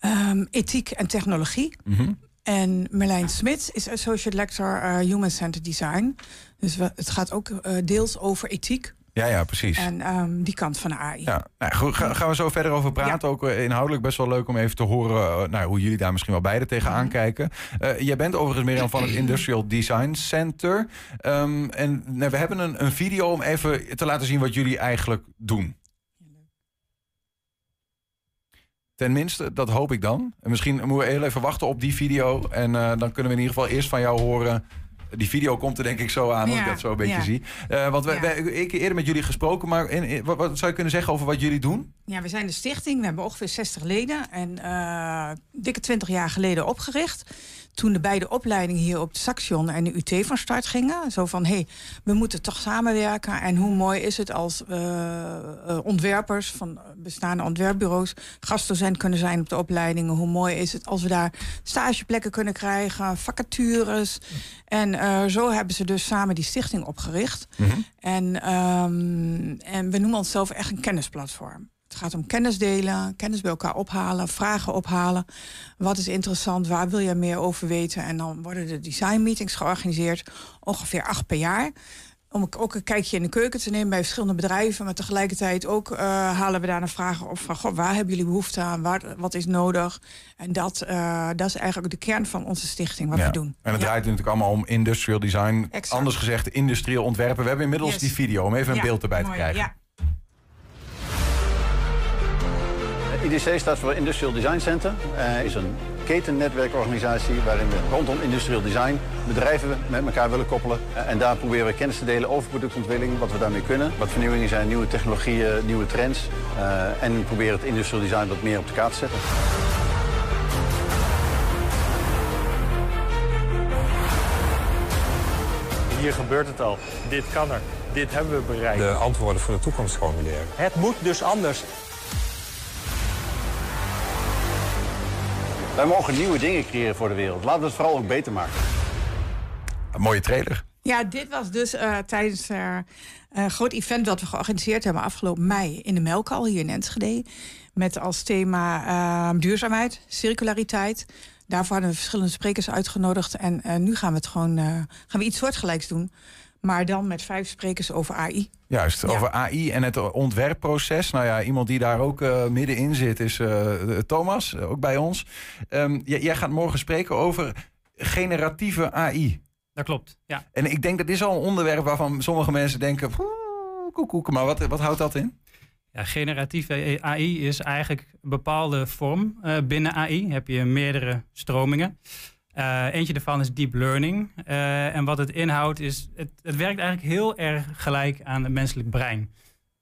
um, ethiek en technologie. Mhm. Mm -hmm. En Merlijn Smits is associate lector Human Centered Design. Dus we, het gaat ook uh, deels over ethiek. Ja, ja, precies. En um, die kant van de AI. Ja, nou, goed, gaan we zo verder over praten. Ja. Ook uh, inhoudelijk best wel leuk om even te horen nou, hoe jullie daar misschien wel beide tegenaan kijken. jij bent overigens Mirjam van het Industrial Design Center. Um, en nou, we hebben een, een video om even te laten zien wat jullie eigenlijk doen. Tenminste, dat hoop ik dan. En misschien moeten we heel even wachten op die video. En uh, dan kunnen we in ieder geval eerst van jou horen. Die video komt er denk ik zo aan, als ja, ik dat zo een beetje ja. zie. Uh, want we, we, ik heb eerder met jullie gesproken, maar in, in, wat, wat, zou je kunnen zeggen over wat jullie doen? Ja, we zijn de stichting. We hebben ongeveer 60 leden. En uh, dikke 20 jaar geleden opgericht toen de beide opleidingen hier op de Saxion en de UT van start gingen. Zo van, hé, hey, we moeten toch samenwerken. En hoe mooi is het als uh, uh, ontwerpers van bestaande ontwerpbureaus... gastdocent kunnen zijn op de opleidingen. Hoe mooi is het als we daar stageplekken kunnen krijgen, vacatures. En uh, zo hebben ze dus samen die stichting opgericht. Mm -hmm. en, um, en we noemen onszelf echt een kennisplatform. Het gaat om kennis delen, kennis bij elkaar ophalen, vragen ophalen. Wat is interessant, waar wil je meer over weten? En dan worden de design meetings georganiseerd, ongeveer acht per jaar. Om ook een kijkje in de keuken te nemen bij verschillende bedrijven. Maar tegelijkertijd ook uh, halen we daarna vragen op van... Goh, waar hebben jullie behoefte aan? Waar, wat is nodig? En dat, uh, dat is eigenlijk de kern van onze stichting, wat Ja. we doen. En het draait natuurlijk allemaal om industrial design. Exact. Anders gezegd, industrieel ontwerpen. We hebben inmiddels Yes. die video om even een Ja, beeld erbij mooi, te krijgen. IDC staat voor Industrial Design Center. Het is een ketennetwerkorganisatie waarin we rondom industrial design bedrijven met elkaar willen koppelen. Eh, En daar proberen we kennis te delen over productontwikkeling, wat we daarmee kunnen. Wat vernieuwingen zijn, nieuwe technologieën, nieuwe trends. Eh, en proberen het industrial design wat meer op de kaart te zetten. Hier gebeurt het al. Dit kan er. Dit hebben we bereikt. de antwoorden voor de toekomst formuleren. Het moet dus anders. Wij mogen nieuwe dingen creëren voor de wereld. Laten we het vooral ook beter maken. Een mooie trailer. Ja, dit was dus eh, tijdens eh, een groot event dat we georganiseerd hebben afgelopen mei in de Melkal hier in Enschede. Met als thema eh, duurzaamheid, circulariteit. Daarvoor hadden we verschillende sprekers uitgenodigd. En eh, nu gaan we het gewoon eh, gaan we iets soortgelijks doen. Maar dan met vijf sprekers over AI. Juist, over AI en het ontwerpproces. Nou ja, iemand die daar ook eh, middenin zit is eh, Thomas, eh, ook bij ons. Ehm, jij gaat morgen spreken over generatieve AI. Dat klopt, ja. En ik denk dat is al een onderwerp waarvan sommige mensen denken... "Oeh, koekoek, maar wat, wat houdt dat in? Ja, generatieve AI is eigenlijk een bepaalde vorm binnen AI. Heb je meerdere stromingen. Eh, eentje daarvan is deep learning. Eh, en wat het inhoudt is, het, het werkt eigenlijk heel erg gelijk aan het menselijk brein.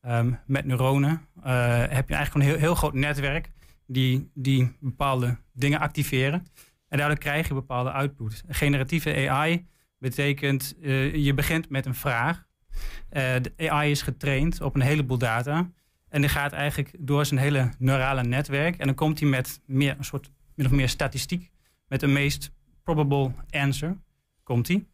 Ehm, met neuronen eh, heb je eigenlijk een heel, heel groot netwerk die, die bepaalde dingen activeren. En daardoor krijg je bepaalde output. Generatieve AI betekent, je begint met een vraag. De AI is getraind op een heleboel data. En die gaat eigenlijk door zijn hele neurale netwerk. En dan komt hij met meer, een soort min of meer statistiek. Met de meest probable answer komt hij.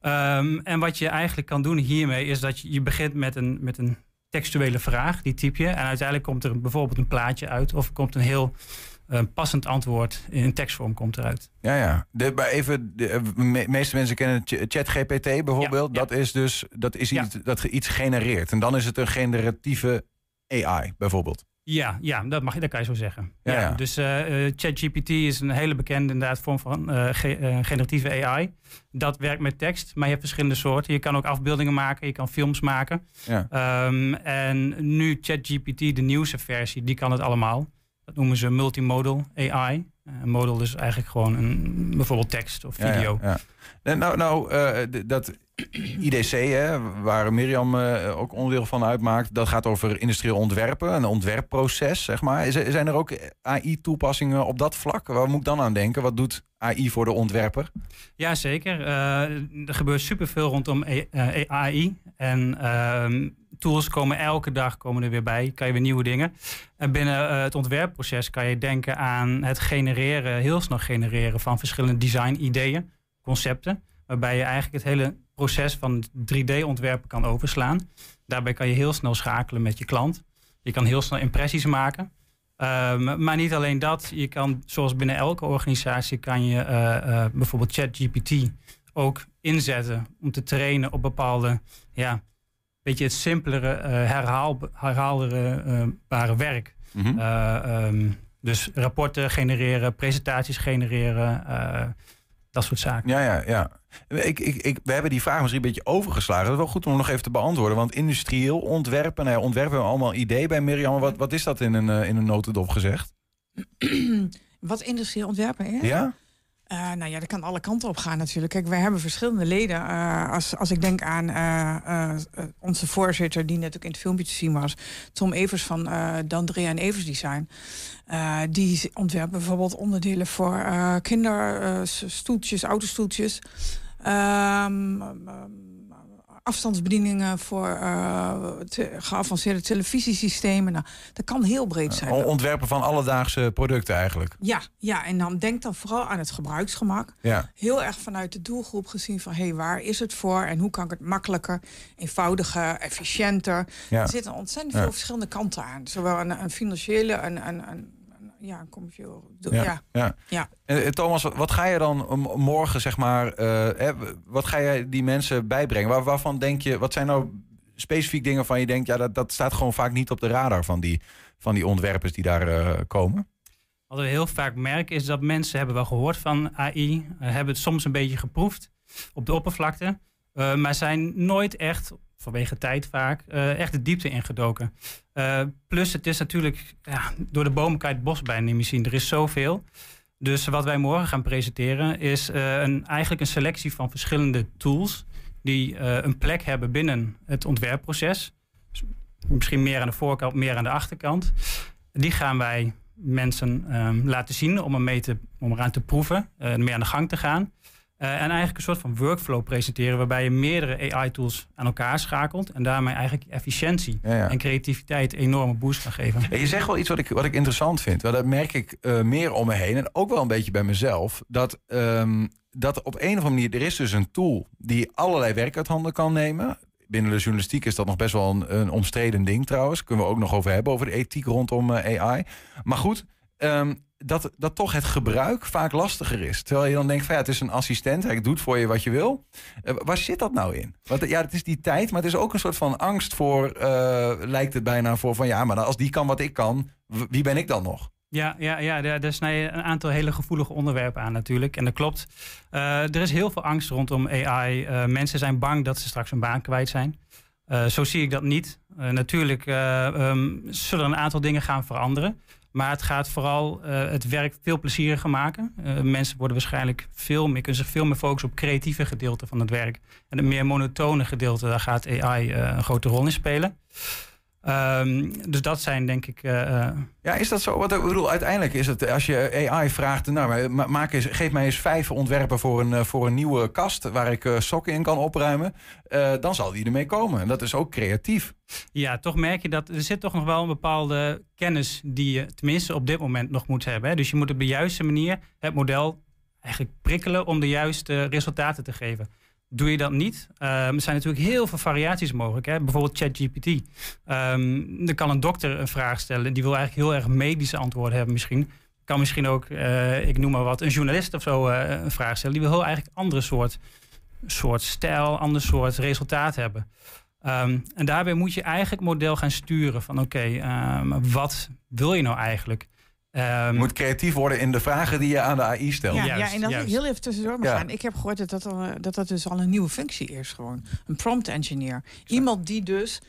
Ehm, en wat je eigenlijk kan doen hiermee is dat je, je begint met een, met een textuele vraag. Die typ je. En uiteindelijk komt er bijvoorbeeld een plaatje uit. Of komt een heel eh, passend antwoord in tekstvorm komt eruit. Ja, ja. De, maar even, de eh, me- meeste mensen kennen Ch- ChatGPT bijvoorbeeld. Dat is dus dat is iets, dat ge- iets genereert. En dan is het een generatieve AI bijvoorbeeld. Ja, ja dat, mag, je- dat kan je zo zeggen. Ja. Dus eh, eh, ChatGPT is een hele bekende inderdaad, vorm van ge- eh, generatieve AI. Dat werkt met tekst, maar je hebt verschillende soorten. Je kan ook afbeeldingen maken, je kan films maken. Ja. Ehm, en nu ChatGPT, de nieuwste versie, die kan het allemaal. Dat noemen ze multimodal AI. Eh, Een modal is eigenlijk gewoon een, bijvoorbeeld tekst of Ja, ja, video. Ja, En Nou, nou eh, dat IDC, hè, waar Mirjam eh, ook onderdeel van uitmaakt, dat gaat over industrieel ontwerpen, een ontwerpproces, zeg maar. Zijn er ook AI-toepassingen op dat vlak? Waar moet ik dan aan denken? Wat doet AI voor de ontwerper? Ja, zeker. Eh, er gebeurt superveel rondom eh, AI. En ehm, tools komen elke dag komen er weer bij. Kan je weer nieuwe dingen. En binnen eh, het ontwerpproces kan je denken aan het genereren, heel snel genereren van verschillende design-ideeën, concepten. Waarbij je eigenlijk het hele proces van 3D-ontwerpen kan overslaan. Daarbij kan je heel snel schakelen met je klant. Je kan heel snel impressies maken. Ehm, maar niet alleen dat, je kan, zoals binnen elke organisatie, kan je eh, eh, bijvoorbeeld ChatGPT ook inzetten om te trainen op bepaalde, ja, beetje het simpelere, eh herhaal, herhaalbare werk. Mhm. Eh, ehm, dus rapporten genereren, presentaties genereren, eh, dat soort zaken. Ja, ja, ja. Ik, ik, ik, we hebben die vraag misschien een beetje overgeslagen. Dat is wel goed om nog even te beantwoorden. Want industrieel ontwerpen, nou ja, ontwerpen hebben we allemaal idee bij Mirjam. Wat, wat is dat in een, eh, in een notendop gezegd? Wat industrieel ontwerpen is? Ja? Eh, nou ja, dat kan alle kanten op gaan natuurlijk. Kijk, wij hebben verschillende leden. Eh, als, als ik denk aan eh, onze voorzitter, die net ook in het filmpje te zien was, Tom Evers van Dandrea en Evers Design. Die ontwerpen bijvoorbeeld onderdelen voor kinderstoeltjes, autostoeltjes. Ehm, afstandsbedieningen voor eh, te- geavanceerde televisiesystemen. Nou, dat kan heel breed zijn. O- Ontwerpen van alledaagse producten eigenlijk. Ja, ja, en dan denk dan vooral aan het gebruiksgemak. Ja. Heel erg vanuit de doelgroep gezien van... hé, hey, waar is het voor en hoe kan ik het makkelijker, eenvoudiger, efficiënter. Ja. Er zitten ontzettend Ja. veel verschillende kanten aan. Zowel een, een financiële en een, een, een- ja, een doel. Ja, Ja. ja. Ja. En, eh, Thomas, wat- ga je dan m- morgen, zeg maar, eh, hè, wat ga jij die mensen bijbrengen? Waar, waarvan denk je, wat zijn nou specifiek dingen van je denkt, ja, dat, dat staat gewoon vaak niet op de radar van die, van die ontwerpers die daar eh, komen? Wat we heel vaak merken is dat mensen hebben wel gehoord van AI, eh, hebben het soms een beetje geproefd op de oppervlakte, eh, maar zijn nooit echt, vanwege tijd vaak, eh, echt de diepte ingedoken. Eh, plus het is natuurlijk, ja, door de bomen kan je het bos bijna niet meer zien. Er is zoveel. Dus wat wij morgen gaan presenteren is eh, een, eigenlijk een selectie van verschillende tools die een plek hebben binnen het ontwerpproces. Misschien meer aan de voorkant, meer aan de achterkant. Die gaan wij mensen ehm, laten zien om, mee te, om eraan te proeven, eh mee aan de gang te gaan. Eh, en eigenlijk een soort van workflow presenteren waarbij je meerdere AI-tools aan elkaar schakelt en daarmee eigenlijk efficiëntie Ja, ja. en creativiteit een enorme boost kan geven. Ja, je zegt wel iets wat ik, wat ik interessant vind. Want dat merk ik eh, meer om me heen. En ook wel een beetje bij mezelf. Dat, ehm, dat op een of andere manier... Er is dus een tool die allerlei werk uit handen kan nemen. Binnen de journalistiek is dat nog best wel een, een omstreden ding trouwens. Kunnen we ook nog over hebben. Over de ethiek rondom eh, AI. Maar goed... ehm, dat, dat toch het gebruik vaak lastiger is. Terwijl je dan denkt van ja, het is een assistent, hij doet voor je wat je wil. Eh, waar zit dat nou in? Want ja, het is die tijd, maar het is ook een soort van angst voor, eh, lijkt het bijna voor van ja, maar als die kan wat ik kan, wie ben ik dan nog? Ja, ja, ja daar, daar snij je een aantal hele gevoelige onderwerpen aan natuurlijk. En dat klopt. Eh, er is heel veel angst rondom AI. Eh, mensen zijn bang dat ze straks een baan kwijt zijn. Eh, zo zie ik dat niet. Eh, natuurlijk eh, ehm, zullen een aantal dingen gaan veranderen. Maar het gaat vooral eh, het werk veel plezieriger maken. Eh, mensen worden waarschijnlijk veel meer, kunnen zich veel meer focussen op creatieve gedeelte van het werk. En het meer monotone gedeelte, daar gaat AI eh, een grote rol in spelen. Ehm, dus dat zijn denk ik. eh, eh, Ja, is dat zo? Wat ik bedoel, uiteindelijk is het als je AI vraagt, nou, ma- maak eens, geef mij eens vijf ontwerpen voor een, eh, voor een nieuwe kast waar ik sokken in kan opruimen, dan zal die ermee komen. En dat is ook creatief. Ja, toch merk je dat er zit toch nog wel een bepaalde kennis die je tenminste op dit moment nog moet hebben. Hè? Dus je moet op de juiste manier het model eigenlijk prikkelen om de juiste resultaten te geven. Doe je dat niet? ehm, er zijn natuurlijk heel veel variaties mogelijk. Hè? Bijvoorbeeld ChatGPT. Ehm dan kan een dokter een vraag stellen. Die wil eigenlijk heel erg medische antwoorden hebben misschien. Kan misschien ook, eh, ik noem maar wat, een journalist of zo eh, een vraag stellen. Die wil heel eigenlijk andere soort, soort stijl, ander soort resultaat hebben. Ehm, en daarbij moet je eigenlijk model gaan sturen van oké, wat wil je nou eigenlijk? Ehm, Je moet creatief worden in de vragen die je aan de AI stelt. Ja, ja, en dat ik heel even tussendoor Ja. gaan. Ik heb gehoord dat dat, al, dat dat dus al een nieuwe functie is gewoon. Een prompt engineer. Iemand die dus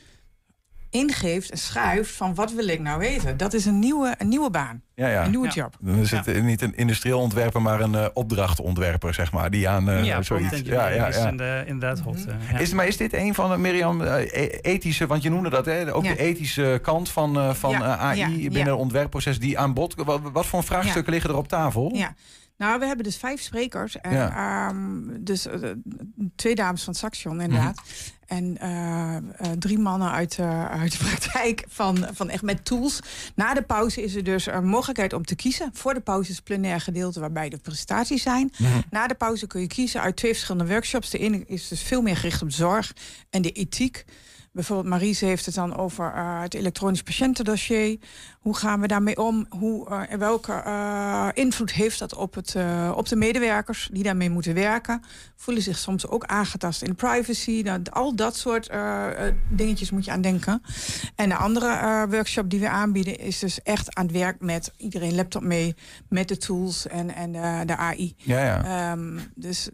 ingeeft en schuift van wat wil ik nou weten. Dat is een nieuwe, een nieuwe baan. Ja, ja. Een nieuwe job. Dan is het niet een industrieel ontwerper, maar een eh, opdrachtontwerper, zeg maar, die aan eh, ja, zoiets. Ja, ja, ja. in de- inderdaad hot. eh, ja. Is, maar is dit een van de, Mirjam, e- ethische, want je noemde dat, hè, ook Ja. de ethische kant van, eh, van Ja, AI ja, binnen ja. het ontwerpproces die aan bod. Wat, wat voor vraagstukken liggen er op tafel? Ja. Nou, we hebben dus vijf sprekers. En, Ja. ehm, dus eh, twee dames van Saxion, inderdaad. En eh, eh, drie mannen uit, uit de praktijk van, van echt met tools. Na de pauze is er dus een mogelijkheid om te kiezen. Voor de pauze is het plenair gedeelte waarbij de presentaties zijn. Na de pauze kun je kiezen uit twee verschillende workshops. De ene is dus veel meer gericht op zorg en de ethiek. Bijvoorbeeld Marise heeft het dan over eh, het elektronisch patiëntendossier. Hoe gaan we daarmee om? Hoe, en welke eh, invloed heeft dat op, het, op de medewerkers die daarmee moeten werken? Voelen zich soms ook aangetast in privacy. Nou, al dat soort dingetjes moet je aan denken. En de andere workshop die we aanbieden is dus echt aan het werk met iedereen laptop mee, met de tools en, en de AI. Ja, ja. Ehm, dus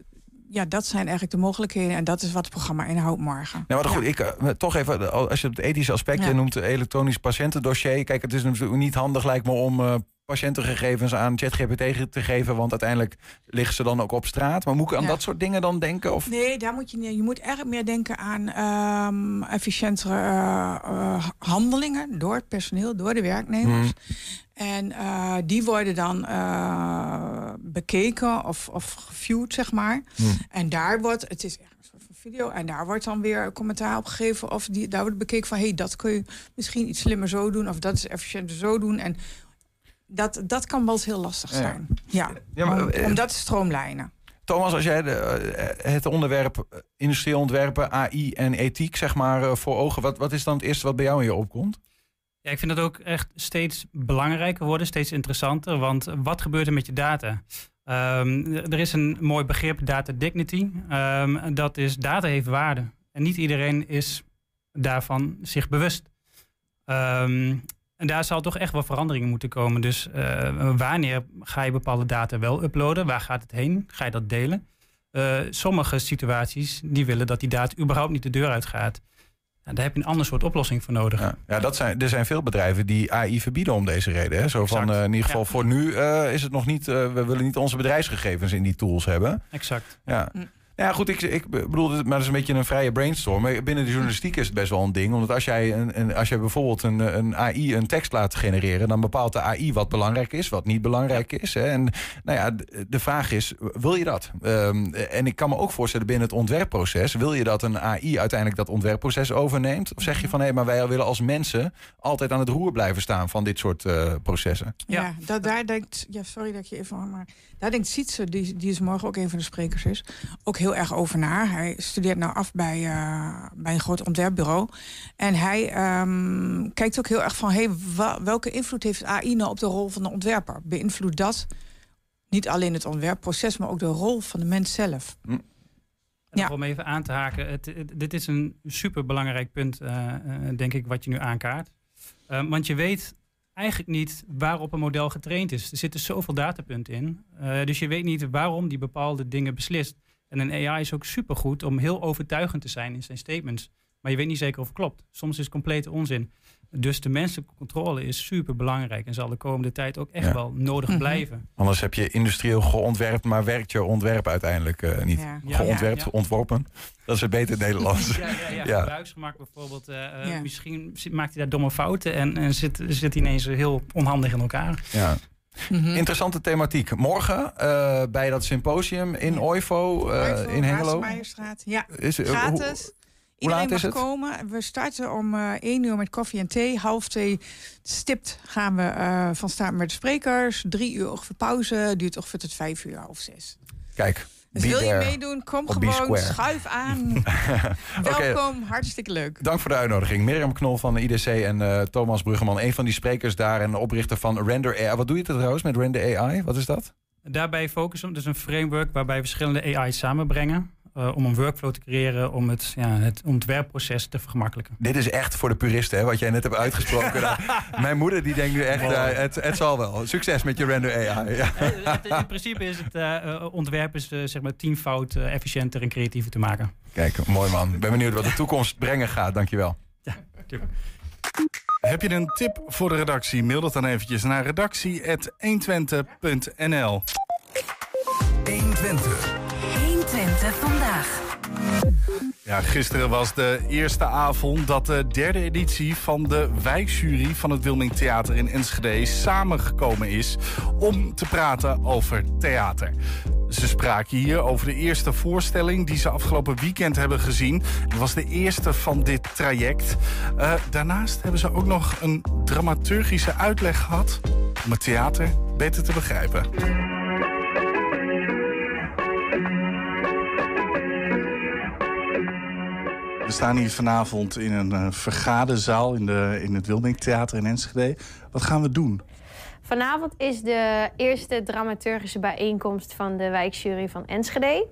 ja, dat zijn eigenlijk de mogelijkheden en dat is wat het programma inhoudt morgen. Nou, maar goed, ik, eh, toch even, als je het ethische aspect Ja. noemt, eh, elektronisch patiëntendossier. Kijk, het is natuurlijk niet handig, lijkt me, om eh, patiëntengegevens aan ChatGPT te geven, want uiteindelijk liggen ze dan ook op straat. Maar moet ik aan Ja. dat soort dingen dan denken? Of? Nee, daar moet je niet. Je moet eigenlijk meer denken aan ehm, efficiëntere eh, eh, handelingen door het personeel, door de werknemers. En eh, die worden dan bekeken of, of geviewd, zeg maar. En daar wordt, het is echt een soort van video. En daar wordt dan weer commentaar op gegeven. Of die, daar wordt bekeken van... hé, hey, dat kun je misschien iets slimmer zo doen. Of dat is efficiënter zo doen. En dat, dat kan wel eens heel lastig Ja. zijn. Ja, Ja, maar, om, eh, om dat te stroomlijnen. Thomas, als jij de, eh, het onderwerp eh, industrieel ontwerpen, AI en ethiek zeg maar voor ogen... Wat, wat is dan het eerste wat bij jou in je opkomt? Ja, ik vind dat ook echt steeds belangrijker worden, steeds interessanter. Want wat gebeurt er met je data? Ehm, er is een mooi begrip, data dignity. Ehm, dat is, data heeft waarde. En niet iedereen is daarvan zich bewust. Ehm, en daar zal toch echt wel veranderingen moeten komen. Dus eh, wanneer ga je bepaalde data wel uploaden? Waar gaat het heen? Ga je dat delen? Eh, sommige situaties die willen dat die data überhaupt niet de deur uitgaat. Nou, daar heb je een ander soort oplossing voor nodig. Ja, ja dat zijn, er zijn veel bedrijven die AI verbieden om deze reden. Hè? Zo van, eh, in ieder geval voor nu eh, is het nog niet... eh, we willen niet onze bedrijfsgegevens in die tools hebben. Exact. Ja. Ja, goed, ik, ik bedoel, maar dat is een beetje een vrije brainstorm. Maar binnen de journalistiek is het best wel een ding. Omdat als jij, een, een, als jij bijvoorbeeld een, een AI een tekst laat genereren... dan bepaalt de AI wat belangrijk is, wat niet belangrijk is. Hè. En nou ja, de, de vraag is, wil je dat? Ehm, en ik kan me ook voorstellen binnen het ontwerpproces... wil je dat een AI uiteindelijk dat ontwerpproces overneemt? Of zeg je van, hé, maar wij willen als mensen... altijd aan het roer blijven staan van dit soort eh, processen? Ja, dat, daar denkt... Ja, sorry dat ik je even... Maar daar denkt Sietse, die, die is morgen ook een van de sprekers is... ook heel erg over na. Hij studeert nou af bij, eh, bij een groot ontwerpbureau. En hij ehm, kijkt ook heel erg van... Hey, welke invloed heeft AI nou op de rol van de ontwerper? Beïnvloedt dat niet alleen het ontwerpproces... maar ook de rol van de mens zelf? En nog Om even aan te haken, het, het- dit is een superbelangrijk punt, eh, eh, denk ik, wat je nu aankaart. Want je weet eigenlijk niet waarop een model getraind is. Er zitten zoveel datapunten in. Dus je weet niet waarom die bepaalde dingen beslist. En een AI is ook supergoed om heel overtuigend te zijn in zijn statements. Maar je weet niet zeker of het klopt. Soms is het complete onzin. Dus de menselijke controle is super belangrijk en zal de komende tijd ook echt Ja. wel nodig Mhm. blijven. Anders heb je industrieel geontwerpt, maar werkt je ontwerp uiteindelijk eh, niet. Ja. Geontwerpt, ja, ja. ontworpen. Dat is het beter Nederlands. Ja, ja, ja. Gebruiksgemak bijvoorbeeld. eh, eh, Ja. Misschien maakt hij daar domme fouten en, en zit, zit hij ineens heel onhandig in elkaar. Ja. Mhm. Interessante thematiek. Morgen eh, bij dat symposium in OIVO, eh, in Hengelo. Ja, Is- eh, gratis. hoe- Iedereen mag komen. We starten om eh 1 uur met koffie en thee. Half twee stipt gaan we eh, van start met de sprekers. Drie uur ongeveer pauze. Duurt ongeveer tot vijf uur, half zes. Kijk, Dus wil je meedoen, kom gewoon. square. Schuif aan. Welkom, hartstikke leuk. Dank voor de uitnodiging. Mirjam Knol van de IDC en eh, Thomas Bruggeman, een van die sprekers daar en oprichter van Render AI. Wat doe je trouwens met Render AI? Wat is dat? Daarbij focussen we dus een framework waarbij verschillende AI's samenbrengen. Eh, om een workflow te creëren om het, ja, het ontwerpproces te vergemakkelijken. Dit is echt voor de puristen, hè, wat jij net hebt uitgesproken. Nou, Mijn moeder die denkt nu echt, eh, het, het zal wel. Succes met je Render AI. Ja. Het- in principe is het eh, eh, ontwerp is, zeg maar tienfout eh, efficiënter en creatiever te maken. Kijk, mooi man. Ik ben benieuwd wat de toekomst brengen gaat. Dankjewel. Heb je een tip voor de redactie? Mail dat dan eventjes naar redactie.120.nl 120. 120 vandaag. Ja, gisteren was de eerste avond dat de derde editie van de wijkjury van het Wilming Theater in Enschede samengekomen is om te praten over theater. Ze spraken hier over de eerste voorstelling die ze afgelopen weekend hebben gezien. Het was de eerste van dit traject. Eh, daarnaast hebben ze ook nog een dramaturgische uitleg gehad om het theater beter te begrijpen. Staan hier vanavond in een eh, vergaderzaal in, de, in het Wilming Theater in Enschede. Wat gaan we doen? Vanavond is de eerste dramaturgische bijeenkomst van de wijkjury van Enschede.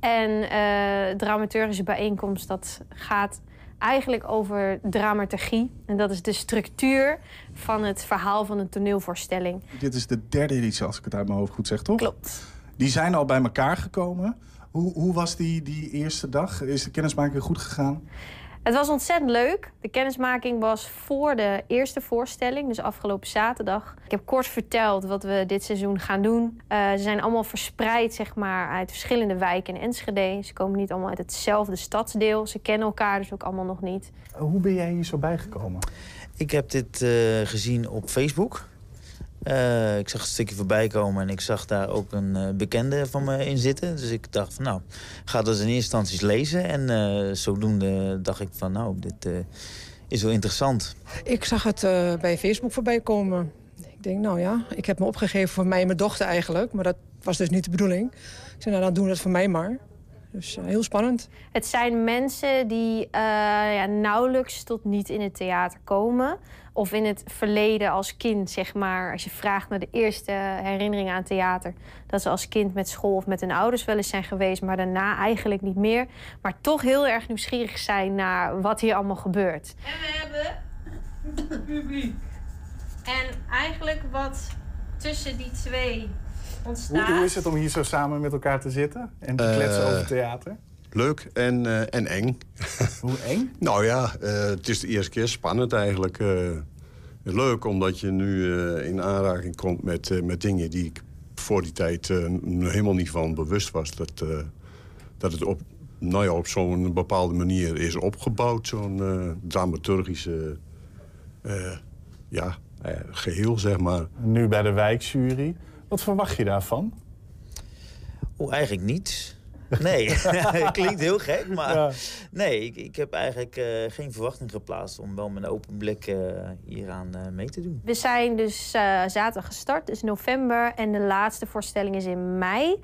En eh dramaturgische bijeenkomst dat gaat eigenlijk over dramaturgie. En dat is de structuur van het verhaal van een toneelvoorstelling. Dit is de derde editie, als ik het uit mijn hoofd goed zeg, toch? Klopt. Die zijn al bij elkaar gekomen. Hoe, hoe was die, die eerste dag? Is de kennismaking goed gegaan? Het was ontzettend leuk. De kennismaking was voor de eerste voorstelling, dus afgelopen zaterdag. Ik heb kort verteld wat we dit seizoen gaan doen. Eh, ze zijn allemaal verspreid zeg maar, uit verschillende wijken in Enschede. Ze komen niet allemaal uit hetzelfde stadsdeel. Ze kennen elkaar dus ook allemaal nog niet. Hoe ben jij hier zo bijgekomen? Ik heb dit eh, gezien op Facebook. Eh, ik zag een stukje voorbij komen en ik zag daar ook een eh, bekende van me in zitten. Dus ik dacht van nou, ga dat in eerste instantie lezen. En eh, zodoende dacht ik van nou, dit is wel interessant. Ik zag het bij Facebook voorbij komen. Ik denk, nou ja, ik heb me opgegeven voor mij en mijn dochter eigenlijk. Maar dat was dus niet de bedoeling. Ik zei, nou dan doen we dat voor mij maar. Dus eh, heel spannend. Het zijn mensen die eh, ja, nauwelijks tot niet in het theater komen. Of in het verleden als kind, zeg maar. Als je vraagt naar de eerste herinneringen aan theater. Dat ze als kind met school of met hun ouders wel eens zijn geweest. Maar daarna eigenlijk niet meer. Maar toch heel erg nieuwsgierig zijn naar wat hier allemaal gebeurt. En we hebben publiek. En eigenlijk wat tussen die twee ontstaat. Hoe, hoe is het om hier zo samen met elkaar te zitten en te Eh, kletsen over theater? Leuk en, eh, en eng. Hoe eng? nou ja, eh, het is de eerste keer spannend eigenlijk. eh. leuk omdat je nu eh, in aanraking komt met, eh, met dingen die ik voor die tijd eh, helemaal niet van bewust was. Dat, eh, dat het op, nou ja, op zo'n bepaalde manier is opgebouwd. Zo'n eh, dramaturgische eh, ja, eh, geheel, zeg maar. Nu bij de wijkjury. Wat verwacht je daarvan? Oh, eigenlijk niets. Nee, klinkt heel gek, maar Ja. nee, ik, ik heb eigenlijk eh, geen verwachting geplaatst om wel met een open blik eh, hieraan eh, mee te doen. We zijn dus eh, zaterdag gestart, dus november. En de laatste voorstelling is in mei.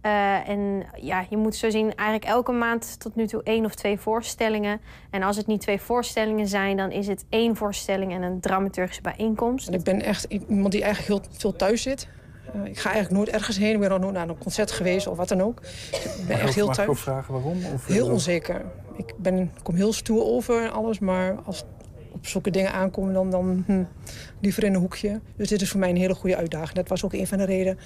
Eh, en ja, je moet zo zien, eigenlijk elke maand tot nu toe één of twee voorstellingen. En als het niet twee voorstellingen zijn, dan is het één voorstelling en een dramaturgische bijeenkomst. En ik ben echt iemand die eigenlijk heel veel thuis zit. Eh, ik ga eigenlijk nooit ergens heen. Ik ben nog nooit naar een concert geweest of wat dan ook. Ik ben echt heel Mag ik ook thuis. vragen waarom? Of, Heel onzeker. Ik ben, kom heel stoer over en alles, maar als op zulke dingen aankomen, dan, dan hm, liever in een hoekje. Dus dit is voor mij een hele goede uitdaging. Dat was ook een van de redenen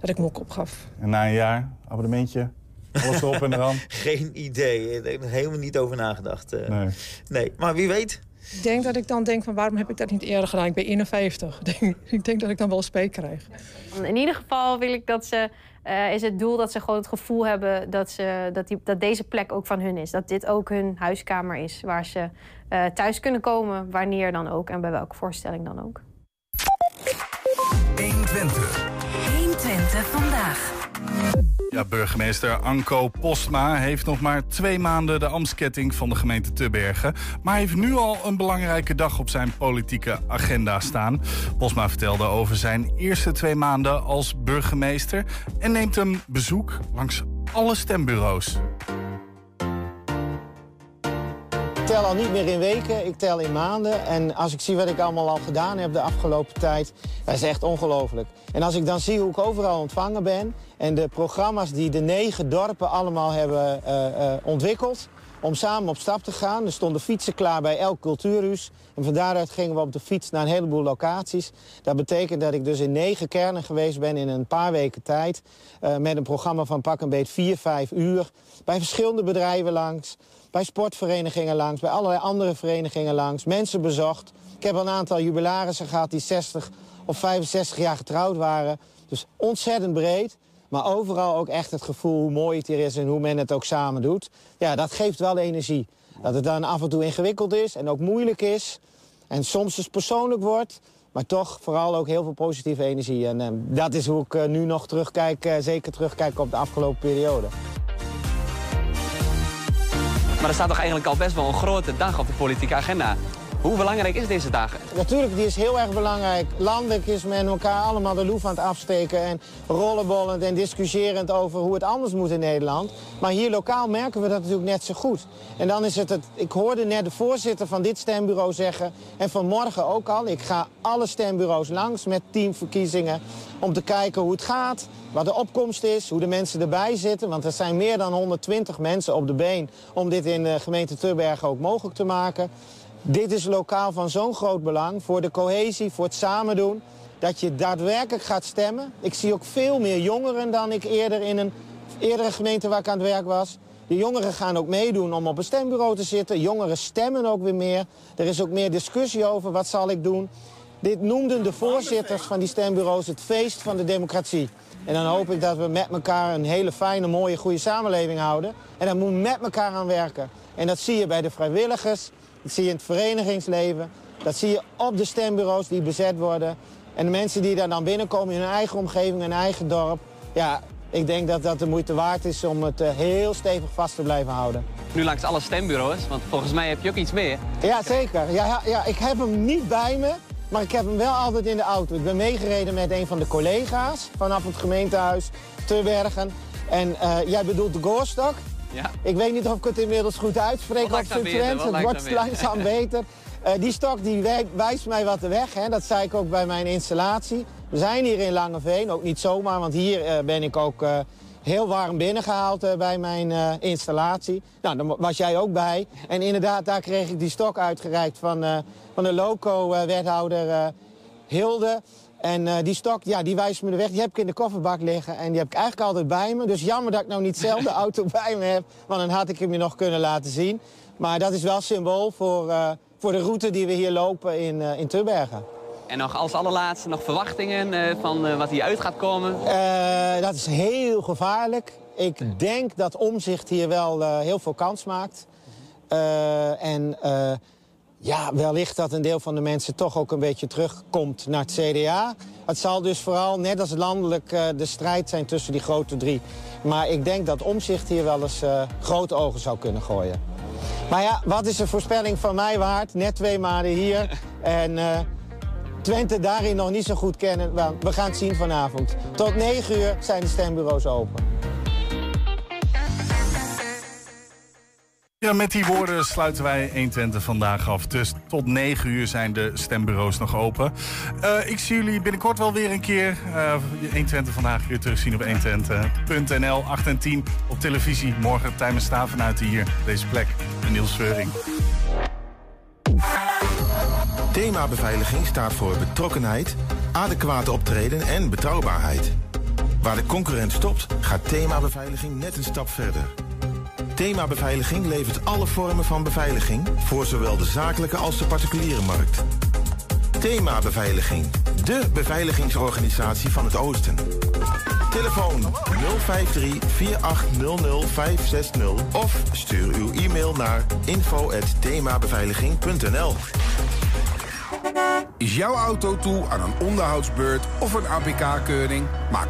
dat ik me ook opgaf. En na een jaar, abonnementje, alles erop en eraan. Geen idee, ik heb er helemaal niet over nagedacht. eh. Nee. nee, maar wie weet. Ik denk dat ik dan denk van waarom heb ik dat niet eerder gedaan? Ik ben 51. Ik denk, ik denk dat ik dan wel spijt krijg. In ieder geval wil ik dat ze, eh, is het doel dat ze gewoon het gevoel hebben dat, ze, dat, die, dat deze plek ook van hun is. Dat dit ook hun huiskamer is, waar ze eh, thuis kunnen komen, wanneer dan ook en bij welke voorstelling dan ook. 120. 120 vandaag. Ja, burgemeester Anko Postma heeft nog maar twee maanden de ambtsketting van de gemeente Tubbergen. Maar heeft nu al een belangrijke dag op zijn politieke agenda staan. Postma vertelde over zijn eerste twee maanden als burgemeester en neemt een bezoek langs alle stembureaus. Ik tel al niet meer in weken, ik tel in maanden. En als ik zie wat ik allemaal al gedaan heb de afgelopen tijd, dat is echt ongelooflijk. En als ik dan zie hoe ik overal ontvangen ben en de programma's die de negen dorpen allemaal hebben eh, eh, ontwikkeld om samen op stap te gaan. Er stonden fietsen klaar bij elk cultuurhuis. En van daaruit gingen we op de fiets naar een heleboel locaties. Dat betekent dat ik dus in negen kernen geweest ben in een paar weken tijd. eh, met een programma van pak een beet vier, vijf uur. Bij verschillende bedrijven langs. Bij sportverenigingen langs. Bij allerlei andere verenigingen langs. Mensen bezocht. Ik heb een aantal jubilarissen gehad die 60 of 65 jaar getrouwd waren. Dus ontzettend breed. Maar overal ook echt het gevoel hoe mooi het hier is en hoe men het ook samen doet. Ja, dat geeft wel energie. Dat het dan af en toe ingewikkeld is en ook moeilijk is. En soms dus persoonlijk wordt. Maar toch vooral ook heel veel positieve energie. En eh, dat is hoe ik eh, nu nog terugkijk, eh, zeker terugkijk op de afgelopen periode. Maar er staat toch eigenlijk al best wel een grote dag op de politieke agenda. Hoe belangrijk is deze dag? Natuurlijk, die is heel erg belangrijk. Landelijk is men elkaar allemaal de loef aan het afsteken... en rollenbollend en discussiërend over hoe het anders moet in Nederland. Maar hier lokaal merken we dat natuurlijk net zo goed. En dan is het het... Ik hoorde net de voorzitter van dit stembureau zeggen... en vanmorgen ook al, ik ga alle stembureaus langs met teamverkiezingen... om te kijken hoe het gaat, wat de opkomst is, hoe de mensen erbij zitten. Want er zijn meer dan 120 mensen op de been... om dit in de gemeente Tubbergen ook mogelijk te maken... Dit is lokaal van zo'n groot belang voor de cohesie, voor het samen doen, dat je daadwerkelijk gaat stemmen. Ik zie ook veel meer jongeren dan ik eerder in een eerdere gemeente waar ik aan het werk was. De jongeren gaan ook meedoen om op een stembureau te zitten. Jongeren stemmen ook weer meer. Er is ook meer discussie over wat zal ik doen. Dit noemden de voorzitters van die stembureaus het feest van de democratie. En dan hoop ik dat we met elkaar een hele fijne, mooie, goede samenleving houden. En daar moeten we met elkaar aan werken. En dat zie je bij de vrijwilligers, dat zie je in het verenigingsleven. Dat zie je op de stembureaus die bezet worden. En de mensen die daar dan binnenkomen in hun eigen omgeving, hun eigen dorp... ja, ik denk dat dat de moeite waard is om het eh, heel stevig vast te blijven houden. Nu langs alle stembureaus, want volgens mij heb je ook iets meer. Ja, zeker. Ja, ja, ik heb hem niet bij me, maar ik heb hem wel altijd in de auto. Ik ben meegereden met een van de collega's vanaf het gemeentehuis te Bergen. En eh, jij bedoelt de Goorstok? Ja. Ik weet niet of ik het inmiddels goed uitspreek Wat op zijn wat Het wordt langzaam beter. Eh, die stok die wij- wijst mij wat de weg. Hè. Dat zei ik ook bij mijn installatie. We zijn hier in Langeveen, ook niet zomaar, want hier eh, ben ik ook eh, heel warm binnengehaald eh, bij mijn installatie. Nou, daar was jij ook bij. En inderdaad, daar kreeg ik die stok uitgereikt van, van de loco-wethouder Hilde. En eh, die stok, ja, die wijst me de weg. Die heb ik in de kofferbak liggen en die heb ik eigenlijk altijd bij me. Dus jammer dat ik nou niet zelf de auto bij me heb, want dan had ik hem je nog kunnen laten zien. Maar dat is wel symbool voor, eh, voor de route die we hier lopen in, eh in Tubbergen. En nog als allerlaatste nog verwachtingen van wat hier uit gaat komen. Dat is heel gevaarlijk. Ik denk dat omzicht hier wel heel veel kans maakt. En ja, wellicht dat een deel van de mensen toch ook een beetje terugkomt naar het CDA. Het zal dus vooral, net als landelijk, eh, de strijd zijn tussen die grote drie. Maar ik denk dat omzicht hier wel eens eh, grote ogen zou kunnen gooien. Maar ja, wat is een voorspelling van mij waard? Net twee maanden hier. En eh, Twente daarin nog niet zo goed kennen. We gaan het zien vanavond. Tot 9 uur zijn de stembureaus open. Ja, met die woorden sluiten wij 120 vandaag af. Dus tot 9 uur zijn de stembureaus nog open. Eh, ik zie jullie binnenkort wel weer een keer. Eh 120 vandaag weer terugzien op 120.nl. 8 en 10 op televisie. Morgen Tijmen Staven vanuit hier, deze plek. En Niels Veuring. Thema beveiliging staat voor betrokkenheid, adequate optreden en betrouwbaarheid. Waar de concurrent stopt, gaat thema beveiliging net een stap verder. Thema beveiliging levert alle vormen van beveiliging voor zowel de zakelijke als de particuliere markt. Thema beveiliging, de beveiligingsorganisatie van het Oosten. Telefoon 053 4800 560 of stuur uw e-mail naar info@themabeveiliging.nl. Is jouw auto toe aan een onderhoudsbeurt of een APK-keuring? Maak